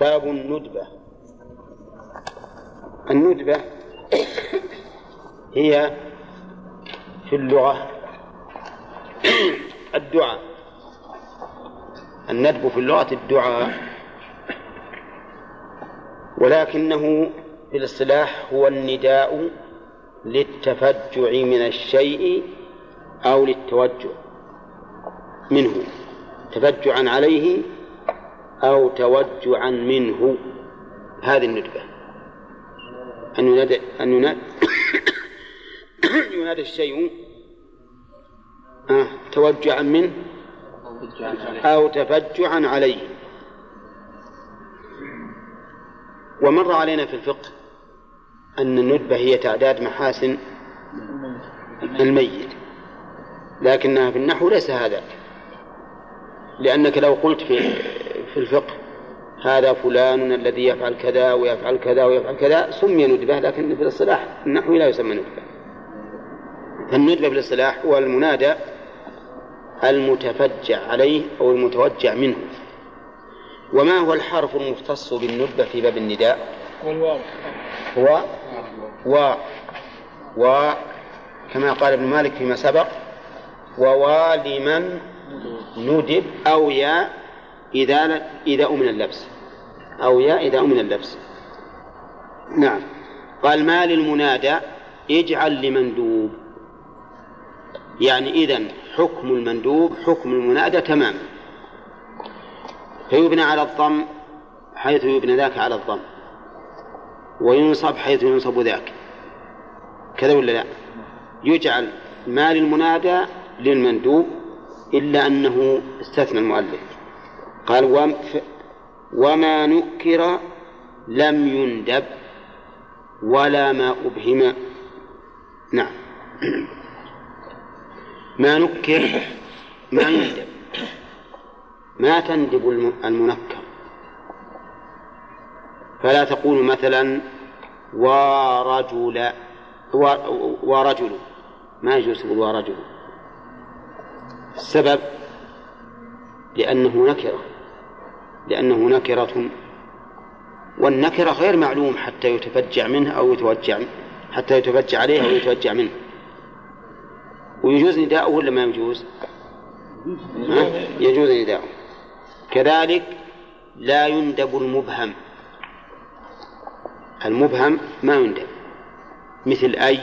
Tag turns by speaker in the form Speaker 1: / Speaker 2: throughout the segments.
Speaker 1: باب الندبة. الندبة هي في اللغة الدعاء. الندب في اللغة الدعاء ولكنه في الاصطلاح هو النداء للتفجع من الشيء أو للتوجع منه. تفجعا عليه أو توجعا منه. هذه الندبة. أن ينادى أن ينادى ينادى الشيء. آه توجعا منه أو تفجعا عليه. ومر علينا في الفقه أن الندبة هي تعداد محاسن الميت. لكنها في النحو ليس هذا. لأنك لو قلت في في الفقه. هذا فلان الذي يفعل كذا ويفعل كذا ويفعل كذا سمي ندبة لكن في الاصطلاح النحوي لا يسمى ندبة. فالندبة في الاصطلاح هو المنادى المتفجع عليه أو المتوجع منه. وما هو الحرف المختص بالندبة في باب النداء؟ هو و و كما قال ابن مالك فيما سبق ووالمن ندب أو يا إذا إذا أمن اللبس. أو يا إذا أمن اللبس. نعم. قال ما للمنادى؟ اجعل لمندوب. يعني إذن حكم المندوب حكم المنادى تماما فيبنى على الضم حيث يبنى ذاك على الضم. وينصب حيث ينصب ذاك. كذا ولا لا؟ يجعل ما للمنادى للمندوب إلا أنه استثنى المؤلف. قال وما نكر لم يندب ولا ما أبهم. نعم. ما نكر ما يندب. ما تندب المنكر. فلا تقول مثلا ورجل ورجل ما يجوز تقول ورجل السبب لأنه نكرة لأنه نكرة. والنكرة غير معلوم حتى يتفجع منه أو يتوجع حتى يتفجع عليه أو يتوجع منه. ويجوز نداؤه ولا ما يجوز؟ يجوز نداؤه. كذلك لا يندب المبهم. المبهم ما يندب. مثل أي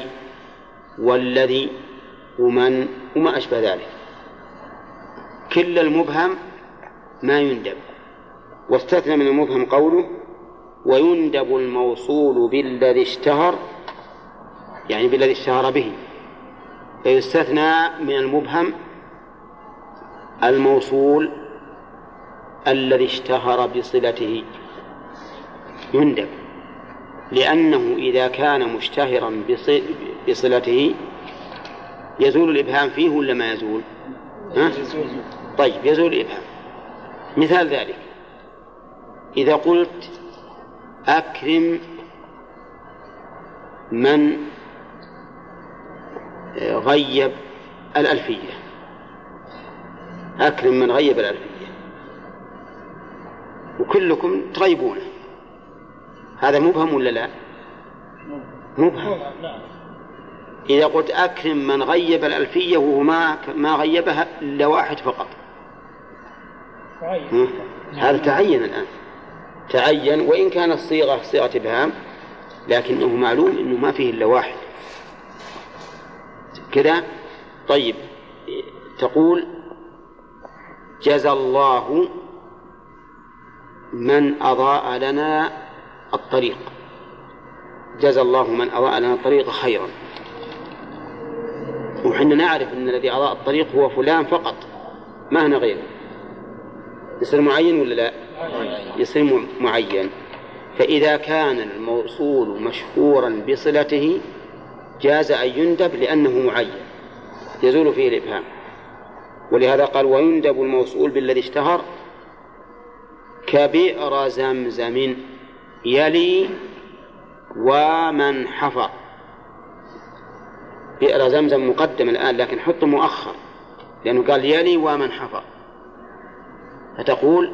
Speaker 1: والذي ومن وما أشبه ذلك. كل المبهم ما يندب. واستثنى من المبهم قوله ويندب الموصول بالذي اشتهر يعني بالذي اشتهر به. فيستثنى من المبهم الموصول الذي اشتهر بصلته. يندب. لأنه إذا كان مشتهرا بصلته يزول الإبهام فيه ولا ما يزول؟ ها؟ طيب يزول الإبهام. مثال ذلك. إذا قلت أكرم من غيب الألفية. أكرم من غيب الألفية. وكلكم تغيبونه. هذا مبهم ولا لا؟ مبهم. إذا قلت أكرم من غيب الألفية وهو ما ما غيبها إلا واحد فقط. هذا تعين الآن. تعين وإن كانت الصيغة صيغة إبهام لكنه معلوم أنه ما فيه إلا واحد. كذا؟ طيب تقول جزى الله من أضاء لنا الطريق. جزى الله من أضاء لنا الطريق خيرا. وحنا نعرف أن الذي أضاء الطريق هو فلان فقط ما هنا غيره. يصير معين ولا لا؟ يصير معين. فإذا كان الموصول مشهورا بصلته جاز أن يندب لأنه معين. يزول فيه الإبهام. ولهذا قال ويندب الموصول بالذي اشتهر كبئر زمزم يلي ومن حفر. بئر زمزم مقدم الآن لكن حطه مؤخر لأنه قال يلي ومن حفر. فتقول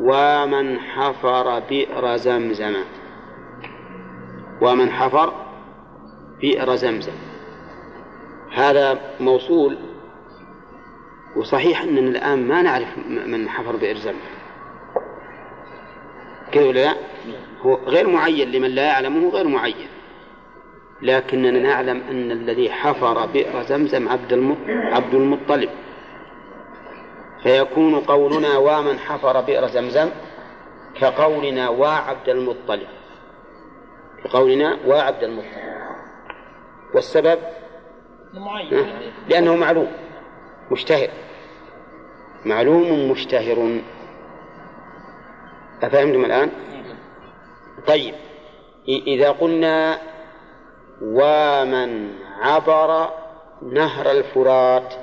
Speaker 1: ومن حفر بئر زمزم. ومن حفر بئر زمزم. هذا موصول وصحيح أننا الآن ما نعرف من حفر بئر زمزم. كذا ولا لا؟ هو غير معين لمن لا يعلمه غير معين. لكننا نعلم أن الذي حفر بئر زمزم عبد عبد المطلب. فيكون قولنا ومن حفر بئر زمزم كقولنا وعبد المطلب كقولنا وعبد المطلب والسبب؟ لأنه معلوم. مشتهر. معلوم مشتهر. أفهمتم الآن؟ طيب. إذا قلنا ومن عبر نهر الفرات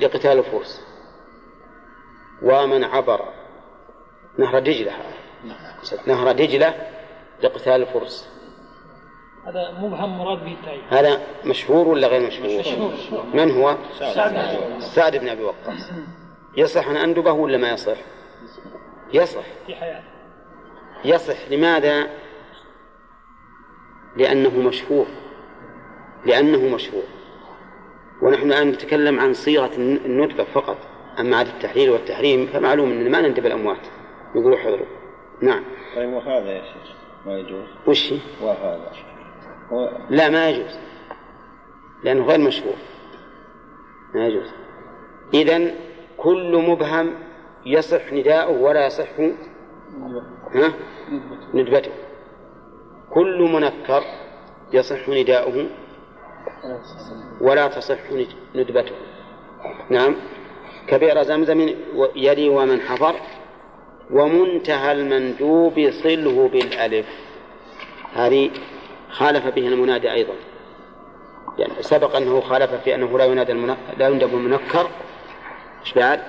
Speaker 1: لقتال الفرس ومن عبر نهر دجلة. نهر دجلة لقتال الفرس
Speaker 2: هذا مبهم مراد به التعيين
Speaker 1: هذا مشهور ولا غير مشهور؟
Speaker 2: مشهور
Speaker 1: من هو؟
Speaker 2: سعد
Speaker 1: سعد بن أبي وقاص. يصح أن أندبه ولا ما يصح؟ يصح.
Speaker 2: في حياته
Speaker 1: يصح. لماذا؟ لأنه مشهور. لأنه مشهور. ونحن الآن نتكلم عن صيغة الندبة فقط. أما عن التحليل والتحريم فمعلوم أننا ما نندب الأموات يقولوا حضروا نعم.
Speaker 3: طيب وهذا يا شيخ ما يجوز؟
Speaker 1: وش؟
Speaker 3: وهذا. هو
Speaker 1: لا ما يجوز. لأنه غير مشهور ما يجوز. إذا كل مبهم يصح نداؤه ولا يصح ها؟ ندبته كل منكر يصح نداؤه ولا تصح ندبته. نعم. كبئر زمزم يلي ومن حفر ومنتهى المندوب صله بالألف. هذه خالف به المنادي أيضا. يعني سبق أنه خالف في أنه لا ينادى المنكر لا يندب المنكر. إيش بعد؟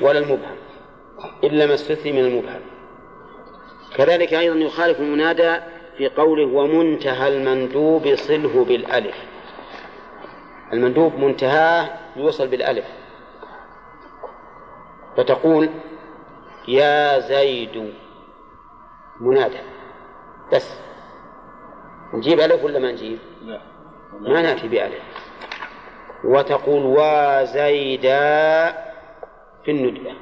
Speaker 1: ولا المبهم. إلا ما استثني من المبهم. كذلك أيضا يخالف المنادى في قوله ومنتهى المندوب صله بالألف. المندوب منتهاه يوصل بالألف. فتقول يا زيد منادى. بس. نجيب ألف ولا ما نجيب؟
Speaker 3: لا.
Speaker 1: ما نأتي بألف. وتقول وزيدا في الندبة.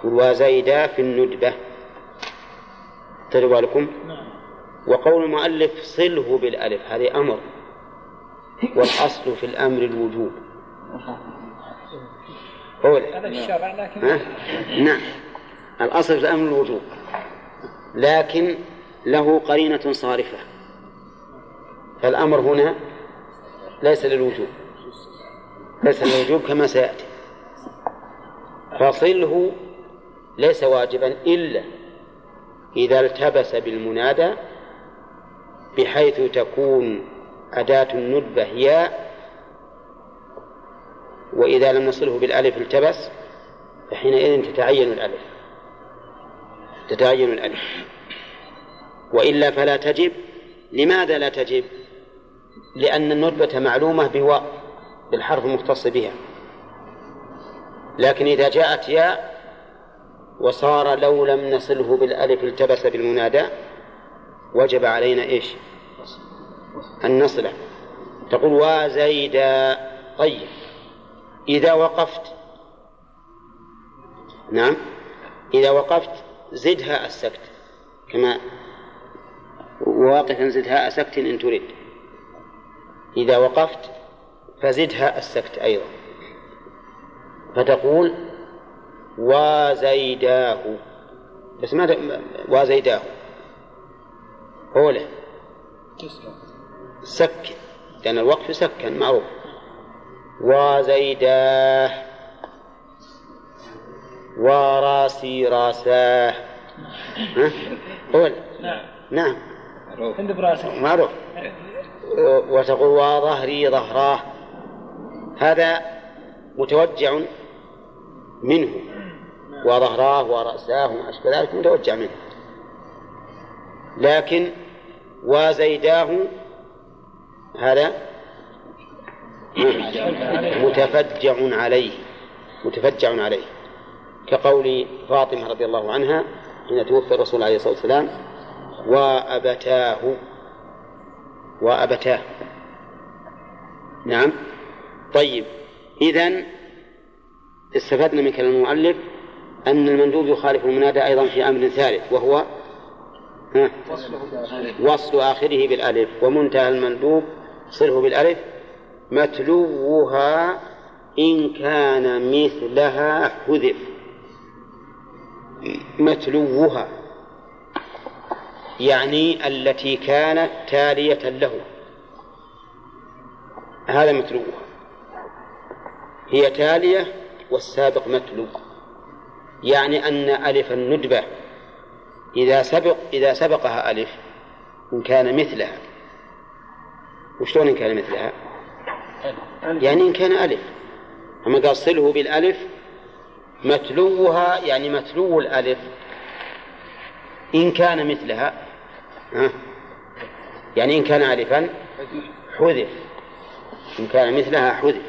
Speaker 1: تقول وزيدا في الندبة. تدري لكم وقول المؤلف صله بالألف هذه أمر. والأصل في الأمر الوجوب.
Speaker 2: هذا الشرع لكن
Speaker 1: ها؟ نعم. الأصل في الأمر الوجوب. لكن له قرينة صارفة. فالأمر هنا ليس للوجوب. ليس للوجوب كما سيأتي. فصله ليس واجبا إلا إذا التبس بالمنادى بحيث تكون أداة الندبة ياء وإذا لم نصله بالألف التبس فحينئذ تتعين الألف. تتعين الألف. وإلا فلا تجب. لماذا لا تجب؟ لأن الندبة معلومة بواء بالحرف المختص بها. لكن إذا جاءت ياء وصار لو لم نصله بالألف التبس بالمنادى وجب علينا إيش؟ أن نصله. تقول وزيدا طيب. إذا وقفت نعم. إذا وقفت زدها السكت. كما واقفا زدها السكت إن تريد. إذا وقفت فزدها السكت أيضا. فتقول وزيداه. بس ماذا وزيداه. أوله سكن. لأن الوقف سكن معروف. وزيداه. وراسي راساه؟ قول
Speaker 2: نعم
Speaker 1: نعم.
Speaker 2: عند براسه
Speaker 1: معروف. وتقول وظهري ظهراه. هذا متوجع منه. وظهراه ورأساه وما أشبه ذلك متوجع منه. لكن وزيداه هذا متفجع عليه متفجع عليه. كقول فاطمة رضي الله عنها حين توفي الرسول عليه الصلاة والسلام وأبتاه وأبتاه. نعم. طيب إذن استفدنا من كلام المؤلف أن المندوب يخالف المنادى أيضا في أمر ثالث وهو وصل آخره بالألف. ومنتهى المندوب صله بالألف. متلوها إن كان مثلها حذف. متلوها. يعني التي كانت تالية له. هذا متلوها. هي تالية والسابق متلو. يعني أن ألف الندبة إذا سبق إذا سبقها ألف إن كان مثلها. وشلون إن كان مثلها؟ يعني إن كان ألف. أما قال صله بالألف متلوها يعني متلو الألف. إن كان مثلها ها؟ يعني إن كان ألفا حذف. إن كان مثلها حذف.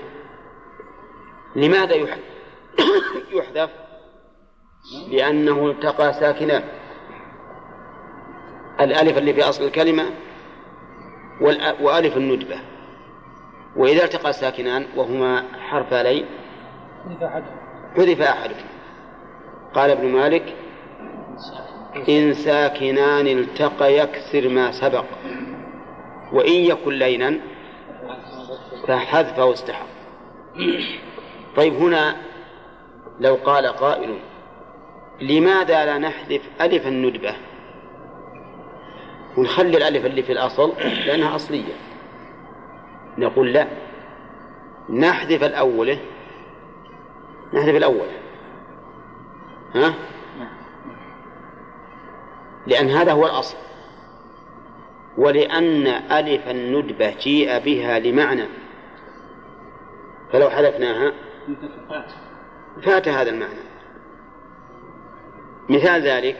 Speaker 1: لماذا يحذف؟ لأنه التقى ساكنان الألف اللي في أصل الكلمة وألف الندبة. وإذا التقى ساكنان وهما حرف لين حذف أحدهما قال ابن مالك إن ساكنان التقى يكسر ما سبق. وإن يكن لينا فحذفه استحق طيب هنا لو قال قائل لماذا لا نحذف ألف الندبة؟ ونخلي الألف اللي في الأصل لأنها أصلية. نقول لا. نحذف الأولة نحذف الأولة ها؟ لأن هذا هو الأصل. ولأن ألف الندبة جيء بها لمعنى. فلو حذفناها. فات هذا المعنى. مثال ذلك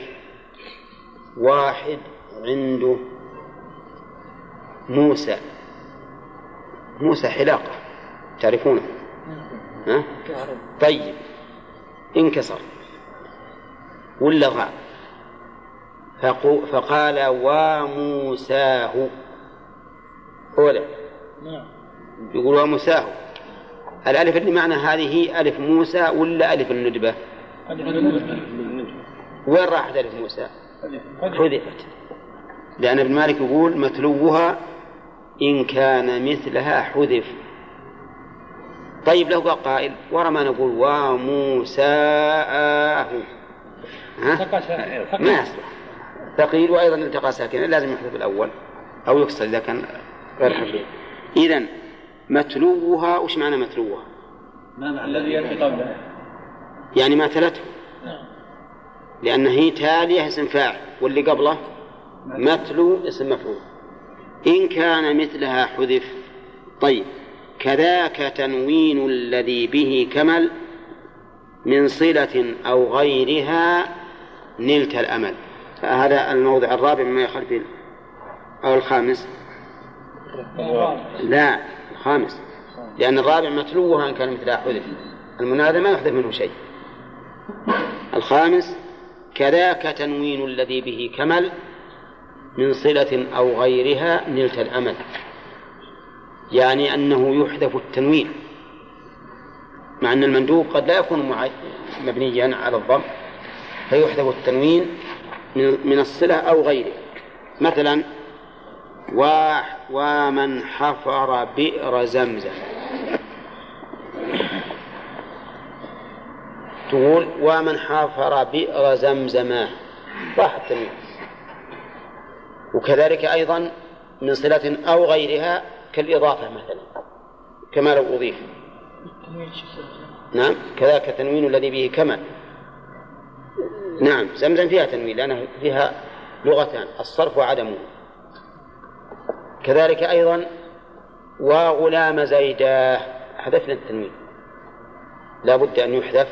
Speaker 1: واحد عنده موسى موسى حلاقة تعرفونه؟ ها؟ طيب انكسر ولا غاب؟ فقال وموساه أولى يقول وموساه الألف اللي معنى هذه ألف موسى ولا ألف الندبة. وين راحت ألف موسى؟ حذفت. لأن ابن مالك يقول متلوها إن كان مثلها حذف. طيب لو قال قائل ورا ما نقول وموساه ها؟ ما يصلح. ثقيل وأيضا التقى ساكنا لازم يحذف الأول أو يكسر إذا كان غير حقيقي إذا متلوها وش معنى متلوها؟
Speaker 2: ما معنى؟ الذي يأتي قبله.
Speaker 1: يعني ما تلته. نعم. لأن هي تالية اسم فاعل واللي قبله متلو. اسم مفعول. إن كان مثلها حذف طيب. كذاك تنوين الذي به كمل من صلة أو غيرها نلت الأمل. هذا الموضع الرابع مما يخالف أو الخامس. لا الخامس. لأن الرابع متلوها إن كان مثلها حذف. المنادى ما يحذف منه شيء. الخامس كذاك تنوين الذي به كمل من صلة أو غيرها نلت الأمل. يعني أنه يحذف التنوين مع أن المندوب قد لا يكون مبنيا على الضم فيحذف التنوين من الصلة أو غيره. مثلا ومن حفر بئر زمزم. تقول ومن حفر بئر زمزم راح التنوين وكذلك أيضا من صلة أو غيرها كالإضافة مثلا كما لو أضيف. نعم كذاك التنوين الذي به كمل. نعم زمزم فيها تنوين لأنها فيها لغتان الصرف وعدمه. كذلك أيضا وغلام زيداه حذفنا التنوين. لا بد أن يحذف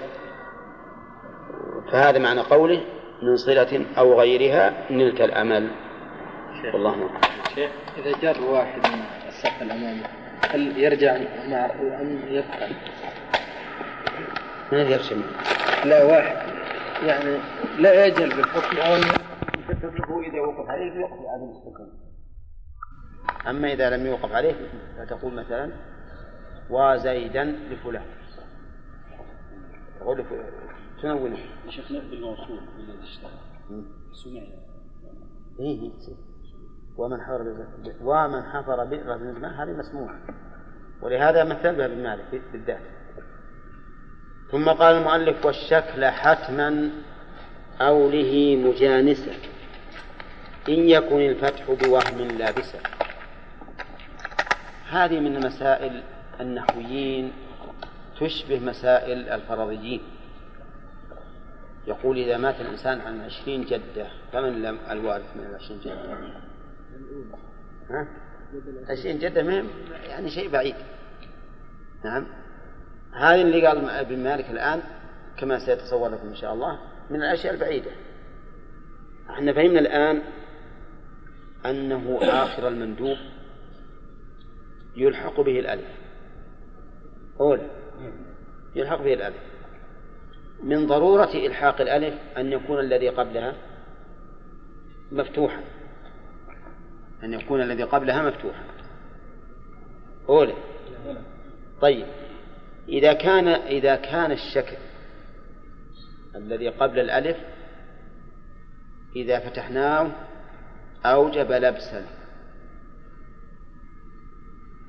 Speaker 1: فهذا معنى قوله من صلة أو غيرها نلت الأمل.
Speaker 2: والله شيخ. إذا جر واحد من الصف الأمامي
Speaker 4: هل يرجع مع أم يبقى؟
Speaker 1: ما يرجع
Speaker 4: لا واحد. يعني لا يجهل بالحكم أو له إذا وقف عليه يقضي عدم الحكم
Speaker 1: أما إذا لم يوقف عليه فتقول مثلا وزيدا لفلان. تقول تنونه
Speaker 2: شيخنا بالموصول الذي اشتغل سمع
Speaker 1: إيه ومن حفر ومن حفر بئر من الماء هذه مسموعة. ولهذا مثل بها ابن مالك بالذات. ثم قال المؤلف والشكل حتما أوله مجانسا إن يكن الفتح بوهم لابسا هذه من مسائل النحويين تشبه مسائل الفرضيين. يقول إذا مات الإنسان عن عشرين جدة فمن لم الوارث من العشرين جدة؟ ها؟ عشرين جدة مهم يعني شيء بعيد. نعم. هذه اللي قال ابن مالك الآن كما سيتصور لكم إن شاء الله من الأشياء البعيدة. إحنا فهمنا الآن أنه آخر المندوب يلحق به الألف. أولى يلحق به الألف. من ضرورة إلحاق الألف أن يكون الذي قبلها مفتوحا. أن يكون الذي قبلها مفتوحا. أولى. طيب. إذا كان إذا كان الشكل الذي قبل الألف إذا فتحناه أوجب لبسا.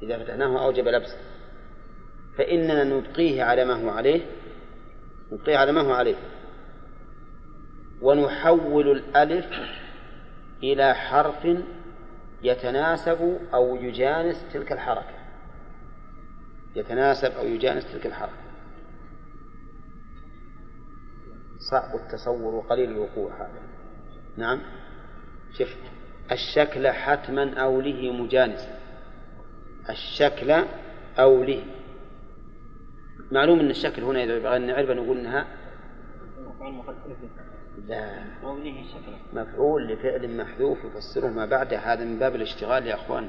Speaker 1: إذا فتحناه أوجب لبسا. فإننا نبقيه على ما هو عليه نبقيه على ما هو عليه. ونحول الألف إلى حرف يتناسب أو يجانس تلك الحركة. يتناسب أو يجانس تلك الحركة. صعب التصور وقليل الوقوع هذا. نعم؟ شفت الشكل حتما أوله مجانسا الشكل أوله معلوم أن الشكل هنا إذا بغينا نعرف نقول أنها لا. مفعول لفعل محذوف يفسره ما بعده. هذا من باب الاشتغال يا أخوان.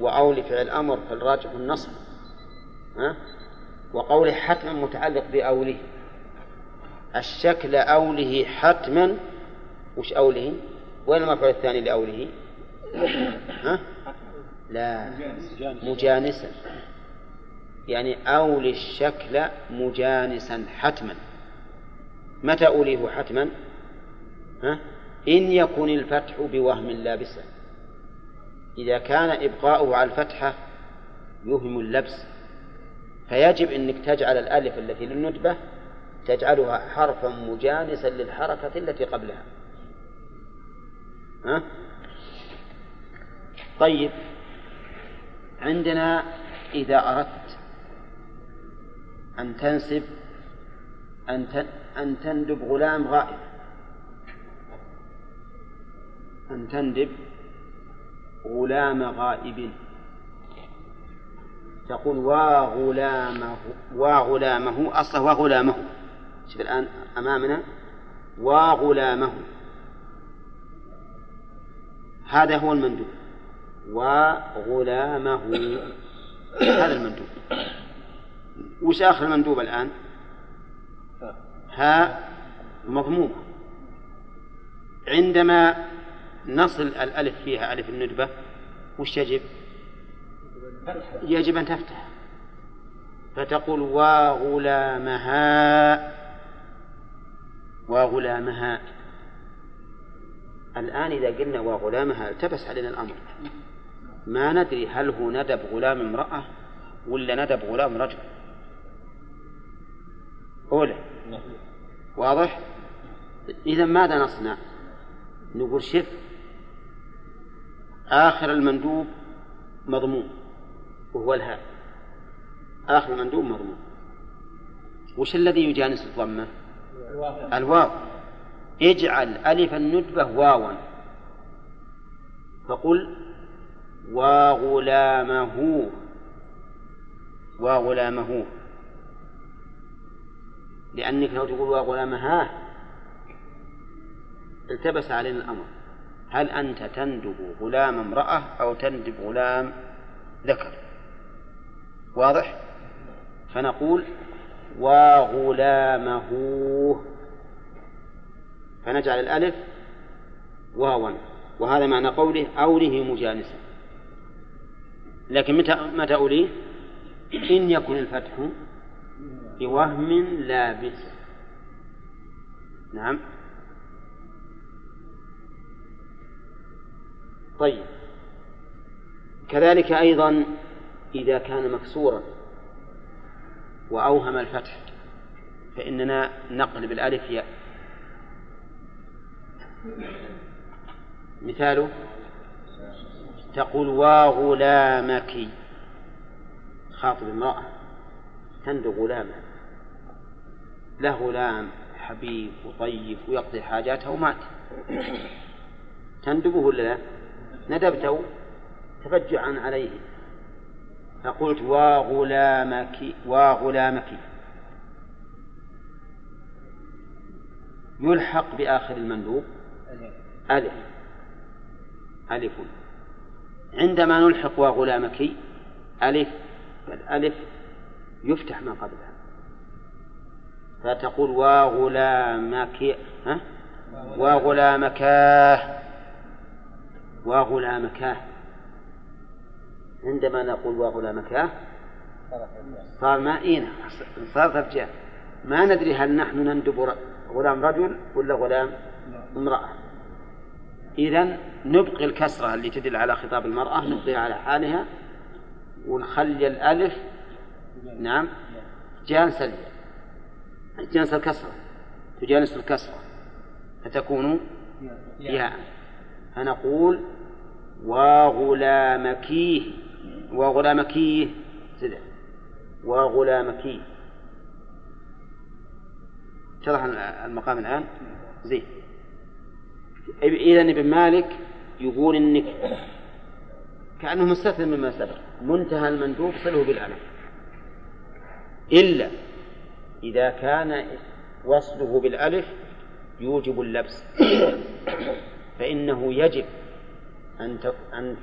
Speaker 1: وأول فعل أمر فالراجح النصب ها؟ وقوله حتما متعلق بأوله. الشكل أوله حتما. وش أوله؟ وين المفعول الثاني لأوله؟ ها؟ لا. مجانسا. يعني أول الشكل مجانسا حتما. متى أوليه حتما؟ ها؟ إن يكن الفتح بوهم لابسا إذا كان إبقاؤه على الفتحة يوهم اللبس. فيجب أنك تجعل الألف التي للندبة تجعلها حرفا مجانسا للحركة التي قبلها. ها؟ طيب. عندنا إذا أردت أن تنسب أن أن تندب غلام غائب. أن تندب غلام غائب. تقول وغلامه وغلامه أصله وغلامه شوف الآن أمامنا. وغلامه هذا هو المندوب. وغلامه هذا المندوب. وش آخر المندوب الآن؟ ها مضمومة عندما نصل الألف فيها ألف الندبة وش يجب؟ يجب أن تفتح. فتقول وغلامها وغلامها الآن إذا قلنا وغلامها التبس علينا الأمر. ما ندري هل هو ندب غلام امرأة ولا ندب غلام رجل. أولى واضح؟ إذا ماذا نصنع؟ نقول شف. آخر المندوب مضموم وهو الهاء. آخر المندوب مضموم وش الذي يجانس الضمة؟ الواو. اجعل ألف الندبة واوا. فقل وغلامه وغلامه لأنك لو تقول وغلامها التبس علينا الأمر. هل أنت تندب غلام امرأة أو تندب غلام ذكر؟ واضح؟ فنقول وغلامه فنجعل الألف واوا وهذا معنى قوله أوله مجانسا لكن متى متى أوليه؟ إن يكن الفتح بوهم لابس. نعم. طيب. كذلك أيضا إذا كان مكسورا وأوهم الفتح فإننا نقلب الألف ياء. مثاله تقول وغلامك خاطب امرأة تندب غلامه له غلام حبيب وطيب ويقضي حاجاته ومات. تندبه ولا لا؟ ندبته تفجعا عليه. فقلت وغلامك وغلامك يلحق بآخر المندوب. ألف. ألف. عندما نلحق وغلامك ألف. فالألف يفتح ما قبلها. فتقول وغلامك ها؟ وغلامكاه وغلامكاه عندما نقول وغلامكاه صار ما إينا صار تفجأ ما ندري هل نحن نندب غلام رجل ولا غلام امرأة. إذا نبقي الكسرة اللي تدل على خطاب المرأة نبقيها على حالها ونخلي الألف نعم جانس جانس الكسرة تجانس الكسرة فتكون ياء. فنقول وغلامكيه وغلامكيه وغلامكيه. اتضح المقام الآن؟ زين. إذا ابن مالك يقول إنك كأنه مستثنى مما سبق منتهى المندوب صله بالألف إلا إذا كان وصله بالألف يوجب اللبس. فإنه يجب أن أن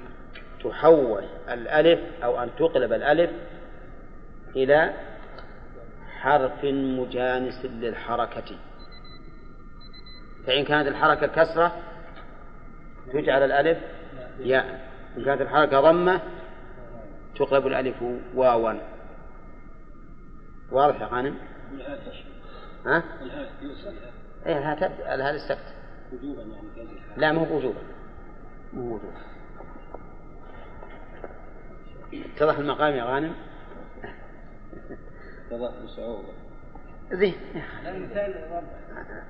Speaker 1: تحول الألف أو أن تقلب الألف إلى حرف مجانس للحركة. فإن كانت الحركة كسرة تجعل الألف ياء إن كانت الحركة ضمة تقلب الألف واوا واضح يا غانم؟ ها؟ إيه الهاء تبدا الهاء للسكت وجوبا يعني لا مو بوجوبا. مو وجوبا اتضح المقام يا غانم؟
Speaker 3: اتضح بصعوبة.
Speaker 1: زين
Speaker 2: المثال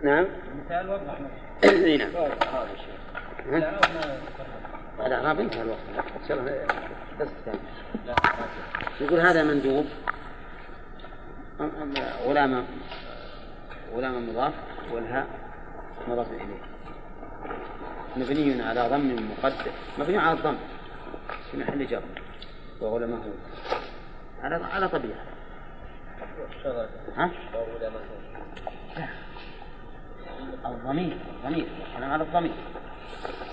Speaker 1: نعم.
Speaker 2: المثال وضح
Speaker 1: إي نعم. لا ما بنتهى الوقت ان شاء الله بس يقول هذا مندوب. غلام غلام مضاف والهاء مضاف إليه. مبني على ضم مقدر مبني على الضم. في محل جر. وغلامه. على على طبيعة. ها؟ الضمير. الضمير. الكلام على الضمير.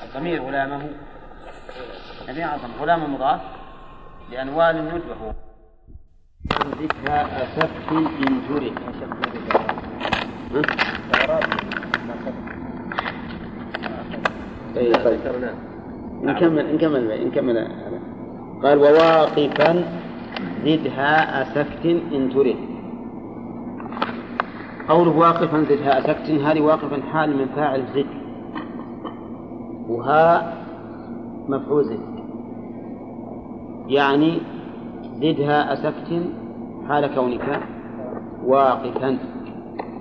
Speaker 1: الضمير غلامه. نبي أعظم. غلام مضاف. لأنوال ندبه ذكرى أسف إن جرد اي طيب. نكمل نكمل نكمل. قال وواقفا زدها أسفت إن ترد قوله واقفا زدها أسفت هذه واقفا حال من فاعل زد وها مفعول زد يعني زدها أسفت حال كونك واقفا.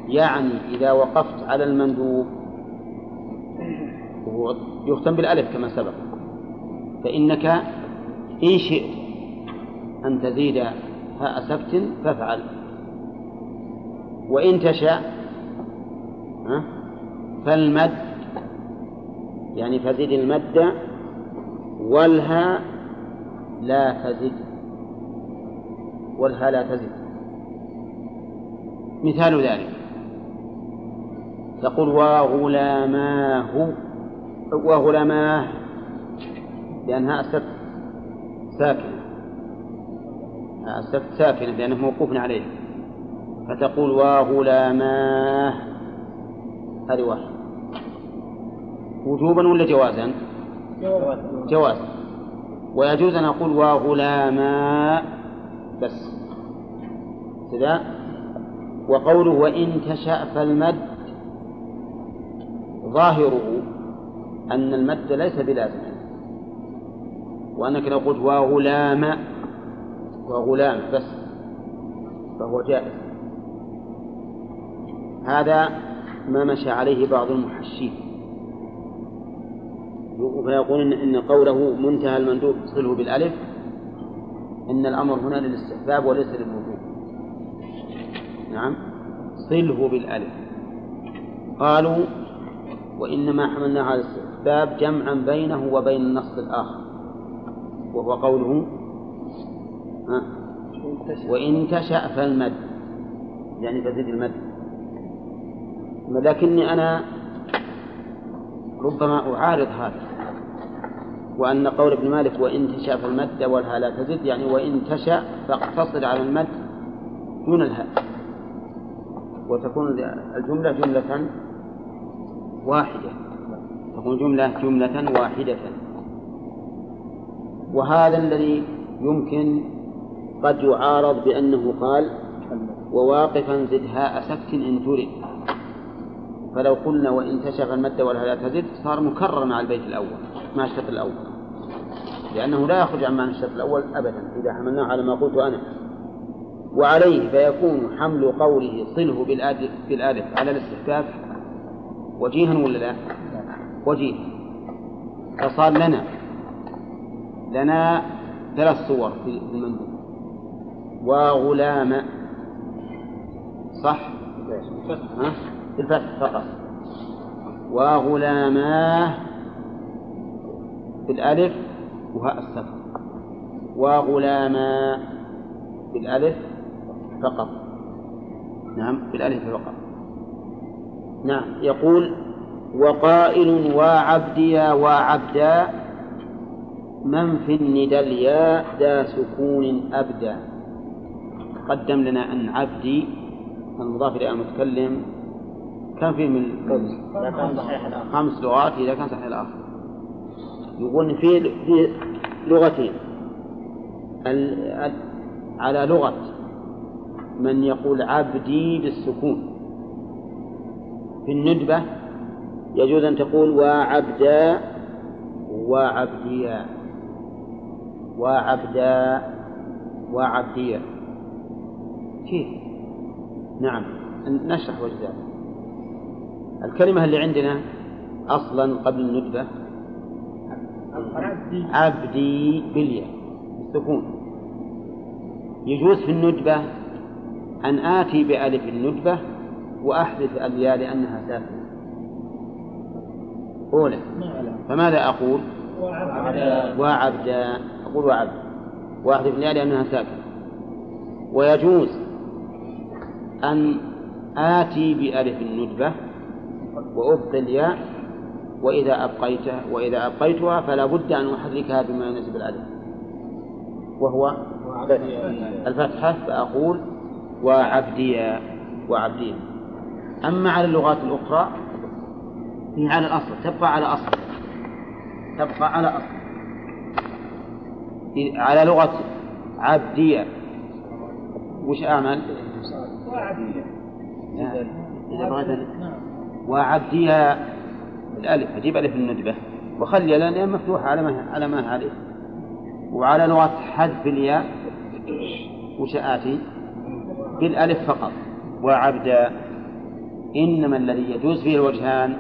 Speaker 1: يعني إذا وقفت على المندوب وهو يختم بالألف كما سبق فإنك إن شئت أن تزيد هاء سبت فافعل. وإن تشاء فالمد يعني فزد المد والها لا تزد. والها لا تزد. مثال ذلك. تقول وغلاماه وغلاماه لأنها السبت ساكن. السكت ساكنة لأنه موقوف عليه. فتقول وغلاماه هذه واحدة. وجوبا ولا جوازا؟ جوازا ويجوز أن أقول وغلاما بس. كذا وقوله وإن تشأ فالمد. ظاهره أن المد ليس بلازم. وأنك لو قلت وغلام وغلام بس فهو جائز. هذا ما مشى عليه بعض المحشين. فيقول إن قوله منتهى المندوب صله بالألف. إن الأمر هنا للاستحباب وليس للوجوب. نعم. صله بالألف. قالوا وإنما حملنا على الاستحباب جمعا بينه وبين النص الآخر. وهو قوله ها؟ وإن تشأ فالمد. يعني فزد المد. لكني أنا ربما أعارض هذا. وأن قول ابن مالك وإن تشاء فالمد والها لا تزد يعني وإن تشاء فاقتصر على المد دون الهاء. وتكون الجملة جملة واحدة. تكون جملة جملة واحدة. وهذا الذي يمكن قد يعارض بأنه قال وواقفا زد هاء سكت إن ترد فلو قلنا وإن تشف المد ولا لا تزد صار مكرر مع البيت الأول. مع الشرط الأول. لأنه لا يخرج عن معنى الشرط الأول أبدا إذا حملناه على ما قلت أنا. وعليه فيكون حمل قوله صله بالآلف, بالآلف. على الاستحقاق وجيها ولا لا؟ وجيها فصار لنا لنا ثلاث صور في المندوب وغلام. صح؟ ها؟ بالفتح فقط. وغلاماه بالألف وهاء السفر. وغلاما بالألف فقط. نعم بالألف فقط. نعم يقول وقائل وعبديا وعبدا من في الندى الياء ذا سكون أبدا. قدم لنا أن عبدي المضاف إلى المتكلم كم فيه من خمس لغات إذا كان صحيح الآخر. يقول في في لغتين. على لغة من يقول عبدي بالسكون. في الندبة يجوز أن تقول وعبدا وعبديا. وعبدا وعبديا. كيف؟ نعم. نشرح وجه ذلك. الكلمة اللي عندنا أصلا قبل الندبة عبدي. بالياء بالسكون. يجوز في الندبة أن آتي بألف الندبة وأحذف الياء لأنها ساكنة. أولى. فماذا أقول؟ وعبدا. أقول وعبد. وأحذف الياء لأنها ساكنة. ويجوز أن آتي بألف الندبة وأبقي الياء وإذا أبقيتها وإذا أبقيتها فلا بد أن أحركها بما يناسب الألف وهو الفتحة فأقول وعبديا وعبديا أما على اللغات الأخرى هي على الأصل تبقى على أصل. تبقى على أصل. على لغة عبدية وش أعمل؟ وعبدية إذا بغيت وعبدية الألف أجيب ألف الندبة وخلي لأن مفتوحة على ما على ما عليه وعلى لغة حذف الياء وش آتي؟ بالألف فقط وعبدا إنما الذي يجوز فيه الوجهان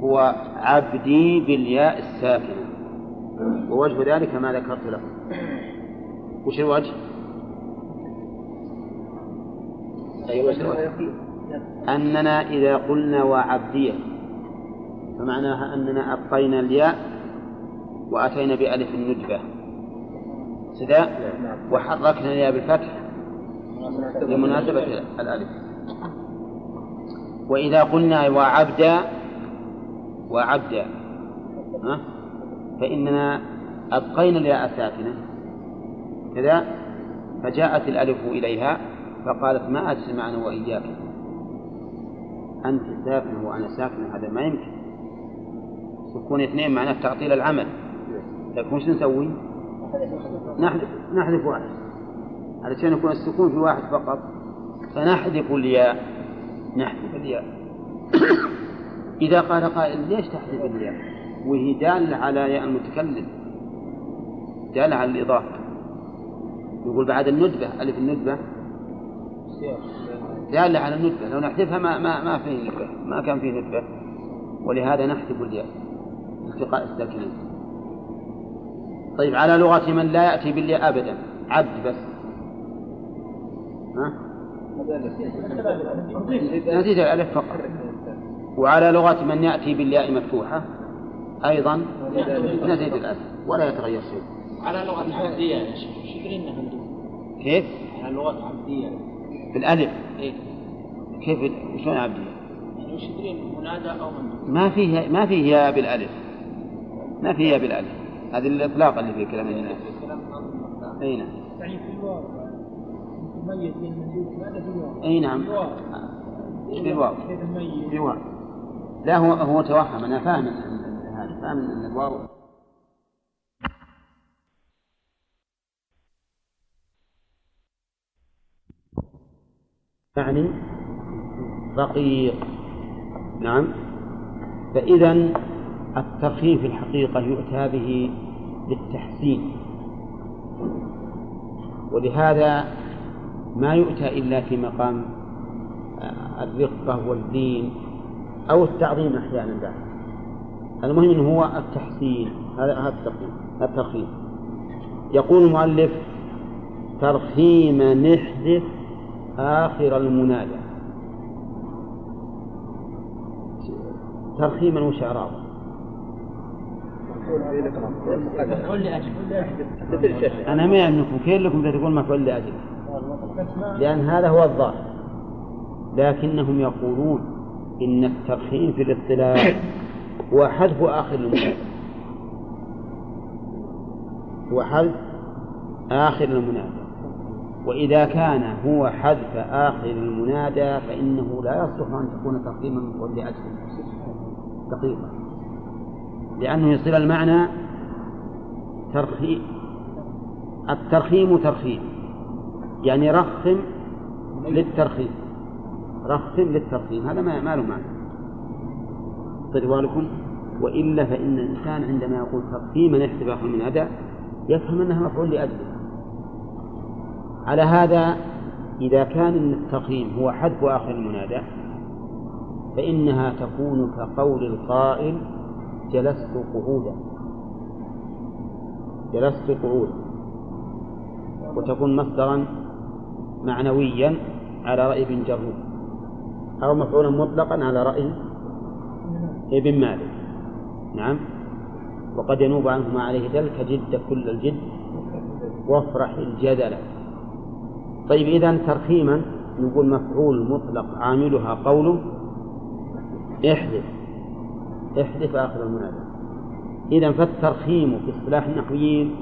Speaker 1: هو عبدي بالياء الساكنة ووجه ذلك ما ذكرت له وش الوجه؟ أي وجه الوجه؟ أننا إذا قلنا وعبدية فمعناها أننا أبقينا الياء وأتينا بألف الندبة. سداء؟ وحركنا الياء بالفتح لمناسبة الألف. وإذا قلنا وعبدا وعبدا ها؟ فإننا أبقينا الياء ساكنة كذا؟ فجاءت الألف إليها فقالت ما أجتمعنا وإياك. أنت ساكن وأنا ساكن هذا ما يمكن. سكون اثنين معناه تعطيل العمل. لكن وش نسوي؟ نحذف نحذف واحد. علشان يكون السكون في واحد فقط. فنحذف الياء. نحذف الياء. إذا قال قائل ليش تحذف الياء؟ وهي دالة على ياء المتكلم. دالة على الإضافة. يقول بعد الندبة. ألف الندبة. دالة على الندبة. لو نحذفها ما ما ما في ندبة. ما كان فيه ندبة. ولهذا نحذف الياء. التقاء الساكنين طيب على لغة من لا يأتي بالياء أبدا. عبد بس. ها؟ نزيد الألف فقط. وعلى لغة من يأتي بالياء مفتوحة. أيضا. نزيد الألف. ولا يتغير شيء.
Speaker 2: على لغة عبدية يا شيخ؟
Speaker 1: كيف؟
Speaker 2: على لغة عبدية.
Speaker 1: بالألف.
Speaker 2: إيه.
Speaker 1: كيف؟ شلون عبدية؟
Speaker 2: يعني وش يدري منادى أو مندوب؟
Speaker 1: ما فيه ما فيه ياء بالألف. ما فيه ياء بالألف هذه الإطلاق اللي في كلام الناس أي نعم.
Speaker 5: يعني في الواو ماذا في الواو؟
Speaker 1: أي نعم.
Speaker 5: الواو
Speaker 1: في الواو؟ في واو. لا هو هو توهم. أنا فاهم هذا. فاهم أن الواو يعني رقيق. نعم. فإذا الترخيم في الحقيقة يؤتى به للتحسين ولهذا ما يؤتى إلا في مقام آه، الرقة والدين أو التعظيم أحيانا بعد. المهم إنه هو التحسين هذا هذا الترخيم يقول المؤلف ترخيم نحذف آخر المنادى. ترخيما وش إعرابه؟ أنا ما يعنيكم كيف لكم تقول مفعول لأجل لأن هذا هو الظاهر. لكنهم يقولون إن الترخيم في الاصطلاح هو حذف آخر المنادى هو حذف آخر المنادى وإذا كان هو حذف آخر المنادى فإنه لا يصلح أن تكون ترخيما مفعول لأجل. دقيقة. لأنه يصير المعنى ترخيم الترخيم ترخيم. يعني رخم للترخيم. رخم للترخيم. هذا ما ما له معنى. بالكم. وإلا فإن الإنسان عندما يقول ترخيما آخر من أداء يفهم أنها مفعول لأجله. على هذا إذا كان الترخيم هو حذف آخر المنادى فإنها تكون كقول القائل جلست قعودا. جلست قعودا. وتكون مصدرا معنويا على رأي ابن جرود أو مفعولا مطلقا على رأي ابن مالك. نعم. وقد ينوب عنه ما عليه دل كجد كل الجد وافرح الجدل. طيب إذا ترخيما نقول مفعول مطلق عاملها قوله احذف. احذف آخر المنادى. إذا فالترخيم في اصطلاح النحويين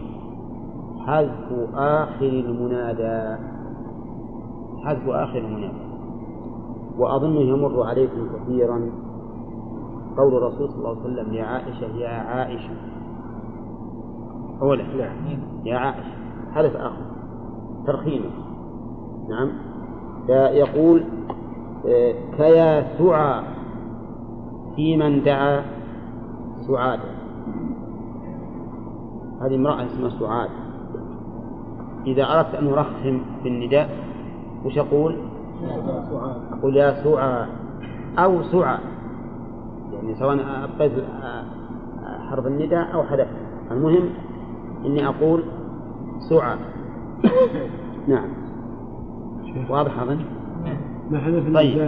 Speaker 1: حذف آخر المنادى. حذف آخر المنادى. وأظنه يمر عليكم كثيرا قول الرسول صلى الله عليه وسلم لعائشة يا عائشة. أولا يا عائشة. حدث آخر. ترخيمه نعم. يقول آه، كيا سعى. في من دعا سعادا هذه امرأة اسمها سعاد. إذا أردت أن أرخم في النداء وش أقول؟ أقول يا سعى. أو سعى. يعني سواء أبقيت حرف النداء أو حذفت. المهم إني أقول سعى. نعم. واضح أظن؟
Speaker 5: ما حذف
Speaker 1: طيب.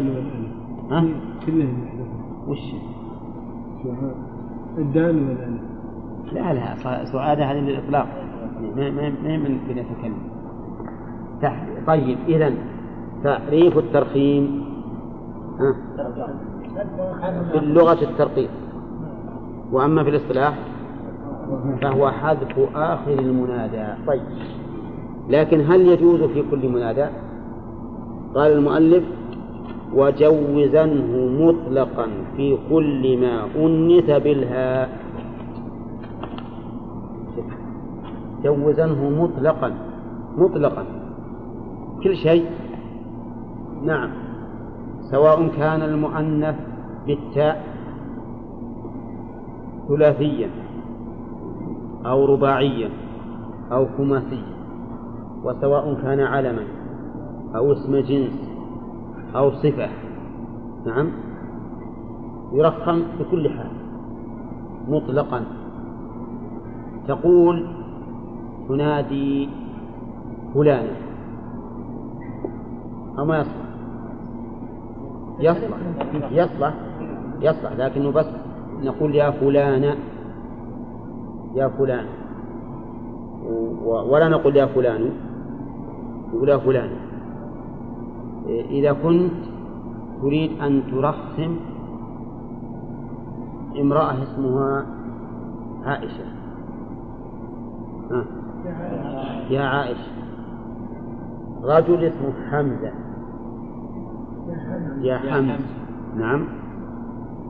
Speaker 1: ها؟
Speaker 5: يحذفون
Speaker 1: وش؟
Speaker 5: الدال والألف
Speaker 1: لا؟ لا ص- سعادة هذه للإطلاق. ما ما ما من بنتكلم طيب إذا تعريف الترخيم ها؟ في اللغة الترقيق. وأما في الإصطلاح فهو حذف آخر المنادى. طيب. لكن هل يجوز في كل منادى؟ قال المؤلف وجوزنه مطلقا في كل ما أنث بالهاء جوزنه مطلقا مطلقا. كل شيء. نعم. سواء كان المؤنث بالتاء ثلاثيا أو رباعيا أو خماسيا وسواء كان علما أو اسم جنس. أو صفة. نعم. يرخم بكل حال. مطلقا. تقول تنادي فلانا أو ما يصلح. يصلح. يصلح. يصلح. لكنه بس نقول يا فلانة يا فلان. ولا نقول يا فلان. نقول يا فلان. إذا كنت تريد أن ترخم امرأة اسمها عائشة. ها. يا عائشة. رجل اسمه حمزة. يا حمزة. نعم.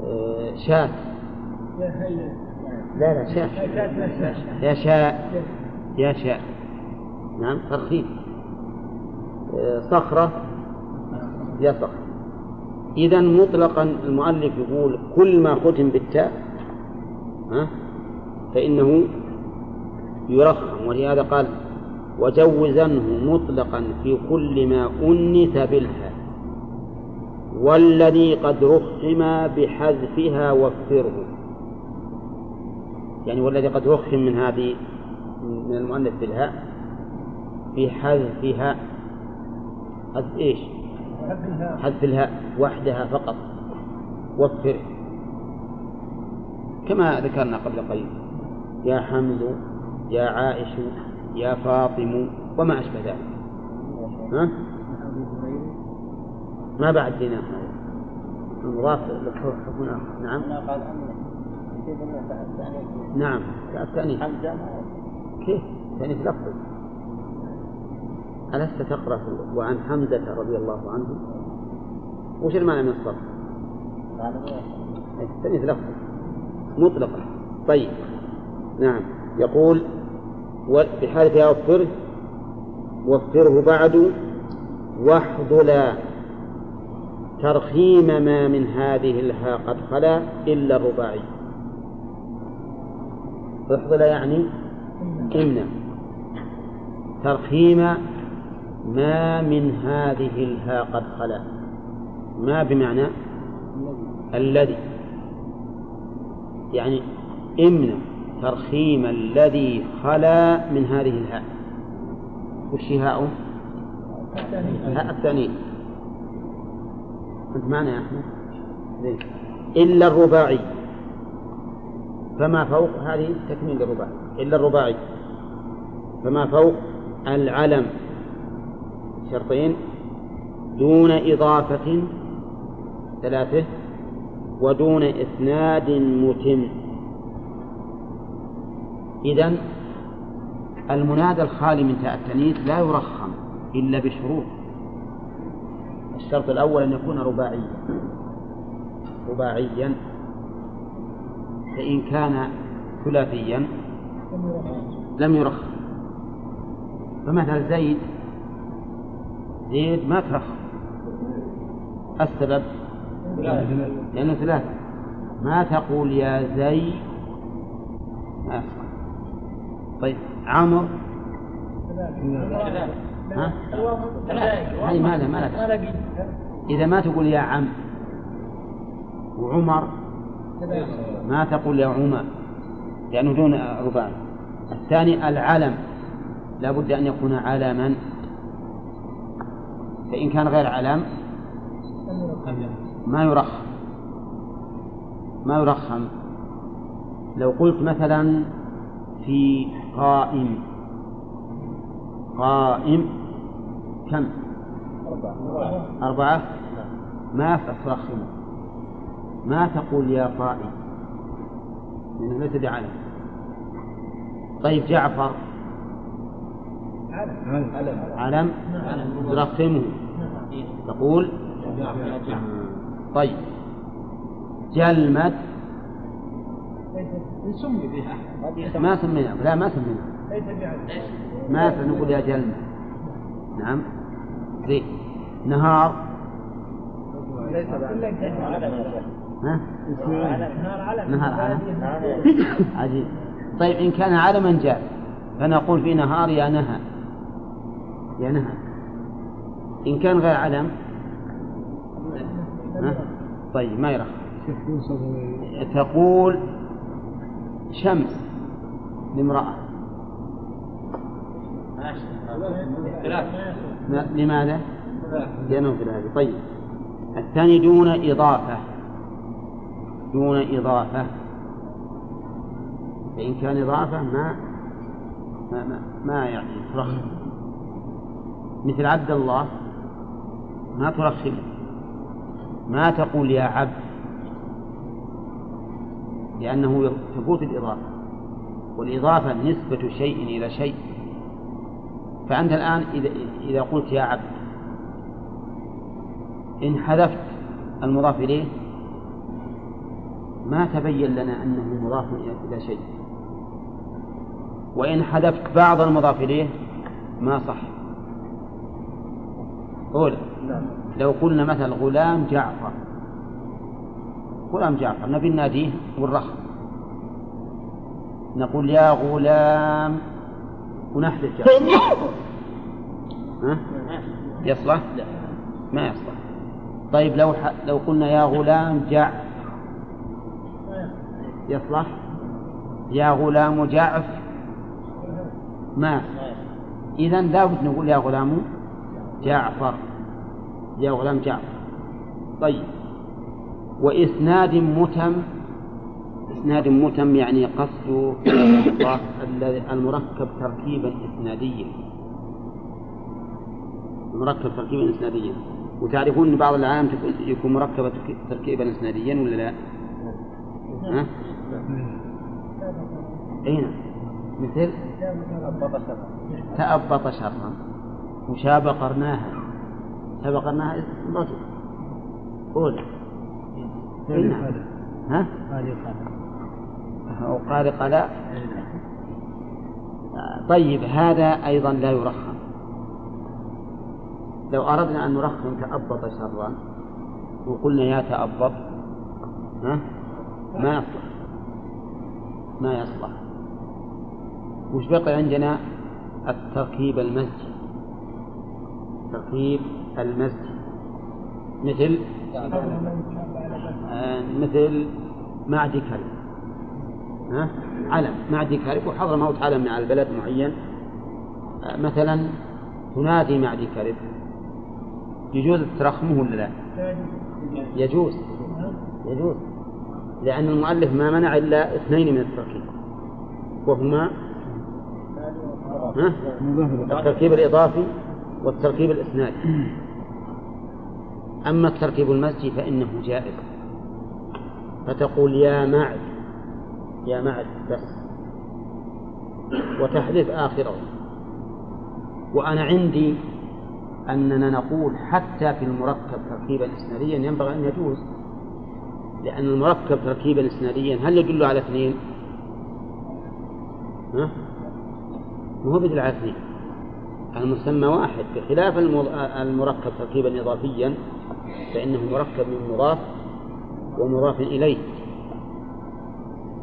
Speaker 1: آه، شاة. لا لا شاة. يا شاء يا شاء نعم ترخيم. آه، صخرة. صخرة إذا مطلقا المؤلف يقول كل ما ختم بالتاء فإنه يرخم. ولهذا قال وجوزنه مطلقا في كل ما أنث بالها والذي قد رخم بحذفها وفره. يعني والذي قد رخم من هذه من المؤنث بالهاء بحذفها. حذف إيش؟ حذف الهاء. وحدها فقط. وفره كما ذكرنا قبل قليل. يا حمد يا عائش يا فاطم وما أشبه ذلك. ها؟ ما بعد لنا المضاف حكم آخر نعم. نعم. التأنيث. كيف؟ تأنيث لفظي. ألست تقرأ وعن حمزة رضي الله عنه؟ وش المعنى من الصرف؟ تأنيث لفظي. مطلقا طيب. نعم. يقول بحالة وفره وفره بعد واحضلا ترخيم ما من هذه الها قد خلا إلا الرباعي. احضلا يعني إمنع ترخيم ما من هذه الها قد خلا ما بمعنى؟ الذي. يعني امنع ترخيم الذي خلا من هذه الهاء وش هاء؟ هاء الثانية أنت معنا يا أحمد؟ إلا الرباعي. فما فوق هذه تكميل الرباعي إلا الرباعي. فما فوق العلم. شرطين دون إضافة ثلاثة ودون إسناد متم. إذا المنادى الخالي من تاء التأنيث لا يرخم إلا بشروط. الشرط الأول أن يكون رباعيا. رباعيا. فإن كان ثلاثيا لم يرخم. فمثل زيد زيد ما ترخم السبب؟ لأنه ثلاثة. ما تقول يا زي ما يصح طيب عمر ها؟ هذه ما لها ما لها إذا ما تقول يا عم وعمر ما تقول يا عمر لأنه دون رباعي. الثاني العلم. لا بد أن يكون علما. فإن كان غير علم ما يرخم ما يرخم لو قلت مثلا في قائم قائم كم؟ أربعة. ما ترخمه ما تقول يا قائم لأنه ليس بعلم. طيب جعفر علم ترخمه تقول طيب. جلمت.
Speaker 5: بها
Speaker 1: ما سمينا لا ما سمينا
Speaker 5: ليس بعدل
Speaker 1: ما نقول يا جلمة. نعم. زين. نهار. ها؟
Speaker 5: نهار علم.
Speaker 1: نهار علم عجيب. طيب إن كان علما جاء فنقول في نهار يا نهى. يا إن كان غير علم. ها؟ طيب ما يرخى تقول شمس لامرأة. ما- لماذا؟ لأنه ثلاثي طيب. الثاني دون إضافة. دون إضافة. فإن كان إضافة ما ما ما, يعني. مثل عبد الله ما ترخم ما تقول يا عبد لأنه ثبوت الإضافة. والإضافة نسبة شيء إلى شيء. فأنت الآن إذا قلت يا عبد إن حذفت المضاف إليه ما تبين لنا أنه مضاف إلى شيء. وإن حذفت بعض المضاف إليه ما صح. قول. لو قلنا مثلا غلام جعفر. غلام جعفر نبي ناديه والرخم نقول يا غلام ونحذف جعفر. ها؟ يصلح؟ ما يصلح. طيب لو ح... لو قلنا يا غلام جع يصلح؟ يا غلام جعف ما إذا لابد نقول يا غلام جعفر. يا غلام جعفر. طيب. وإسناد متم إسناد متم يعني قصد المركب تركيبا إسناديا. مركب تركيبا إسناديا. وتعرفون أن بعض العالم يكون مركبة ترك- تركيبا إسناديا ولا لا؟ ها؟ أين؟ مثل؟ تأبط شرا وشاب قرناها شاب قرناها اسم رجل قول أين؟ ها؟ أو قارق لا. طيب هذا أيضا لا يرخم. لو أردنا أن نرخم تأبط شرا وقلنا يا تأبط ها؟ ما يصلح. ما يصلح. وش بقي عندنا؟ التركيب المزجي تركيب المزجي مثل؟ آه مثل معدي كلب ها؟ علم. معدي كلب وحضر موت علم على البلد معين. آه مثلا تنادي معدي كلب يجوز ترخمه ولا لا؟ يجوز. يجوز. لأن المؤلف ما منع إلا اثنين من التركيب. وهما؟ ها؟ التركيب الإضافي والتركيب الإسنادي أما التركيب المزجي فإنه جائز. فتقول يا معد يا معد بس. وتحذف آخره. وأنا عندي أننا نقول حتى في المركب تركيبا إسناديا ينبغي أن يجوز. لأن المركب تركيبا إسناديا هل يدل على اثنين؟ ها؟ ما هو بدل على اثنين. المسمى واحد بخلاف المركب تركيبا إضافيا فإنه مركب من مضاف ومضاف إليه.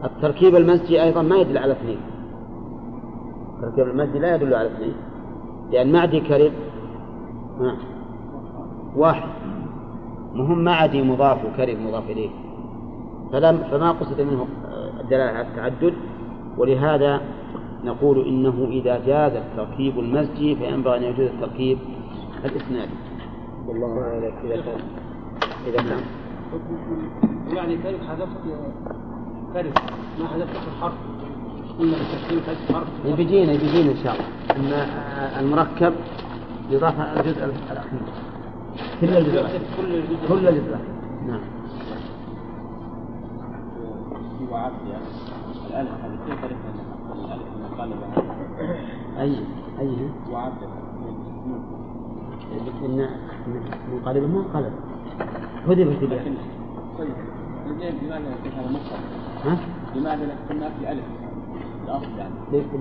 Speaker 1: التركيب المزجي أيضا ما يدل على اثنين. التركيب المزجي لا يدل على اثنين لأن معدي كرب ها، واحد. مهم معدي مضاف وكرب مضاف إليه. فلم فما قصد منه آه، الدلالة على التعدد ولهذا نقول إنه إذا جاز التركيب المزجي فينبغي أن يجوز التركيب الإسنادي والله أعلم. إذا كان إذا كان.
Speaker 5: يعني كلب حذفت كلب ما حذفت الحرف؟
Speaker 1: بيجينا بيجينا إن شاء الله. آه، المركب يضاف الجزء الأخير. كل الجزء الأخير.
Speaker 5: كل الجزء
Speaker 1: كل الجزء الأخير. نعم.
Speaker 2: وعافية. الألف
Speaker 1: أي أيها
Speaker 2: وعبد
Speaker 1: إن منقلب ما انقلب الياء
Speaker 2: لكن طيب لماذا يكون هذا مفرد؟
Speaker 1: ها؟
Speaker 2: لماذا لا تكون في ألف؟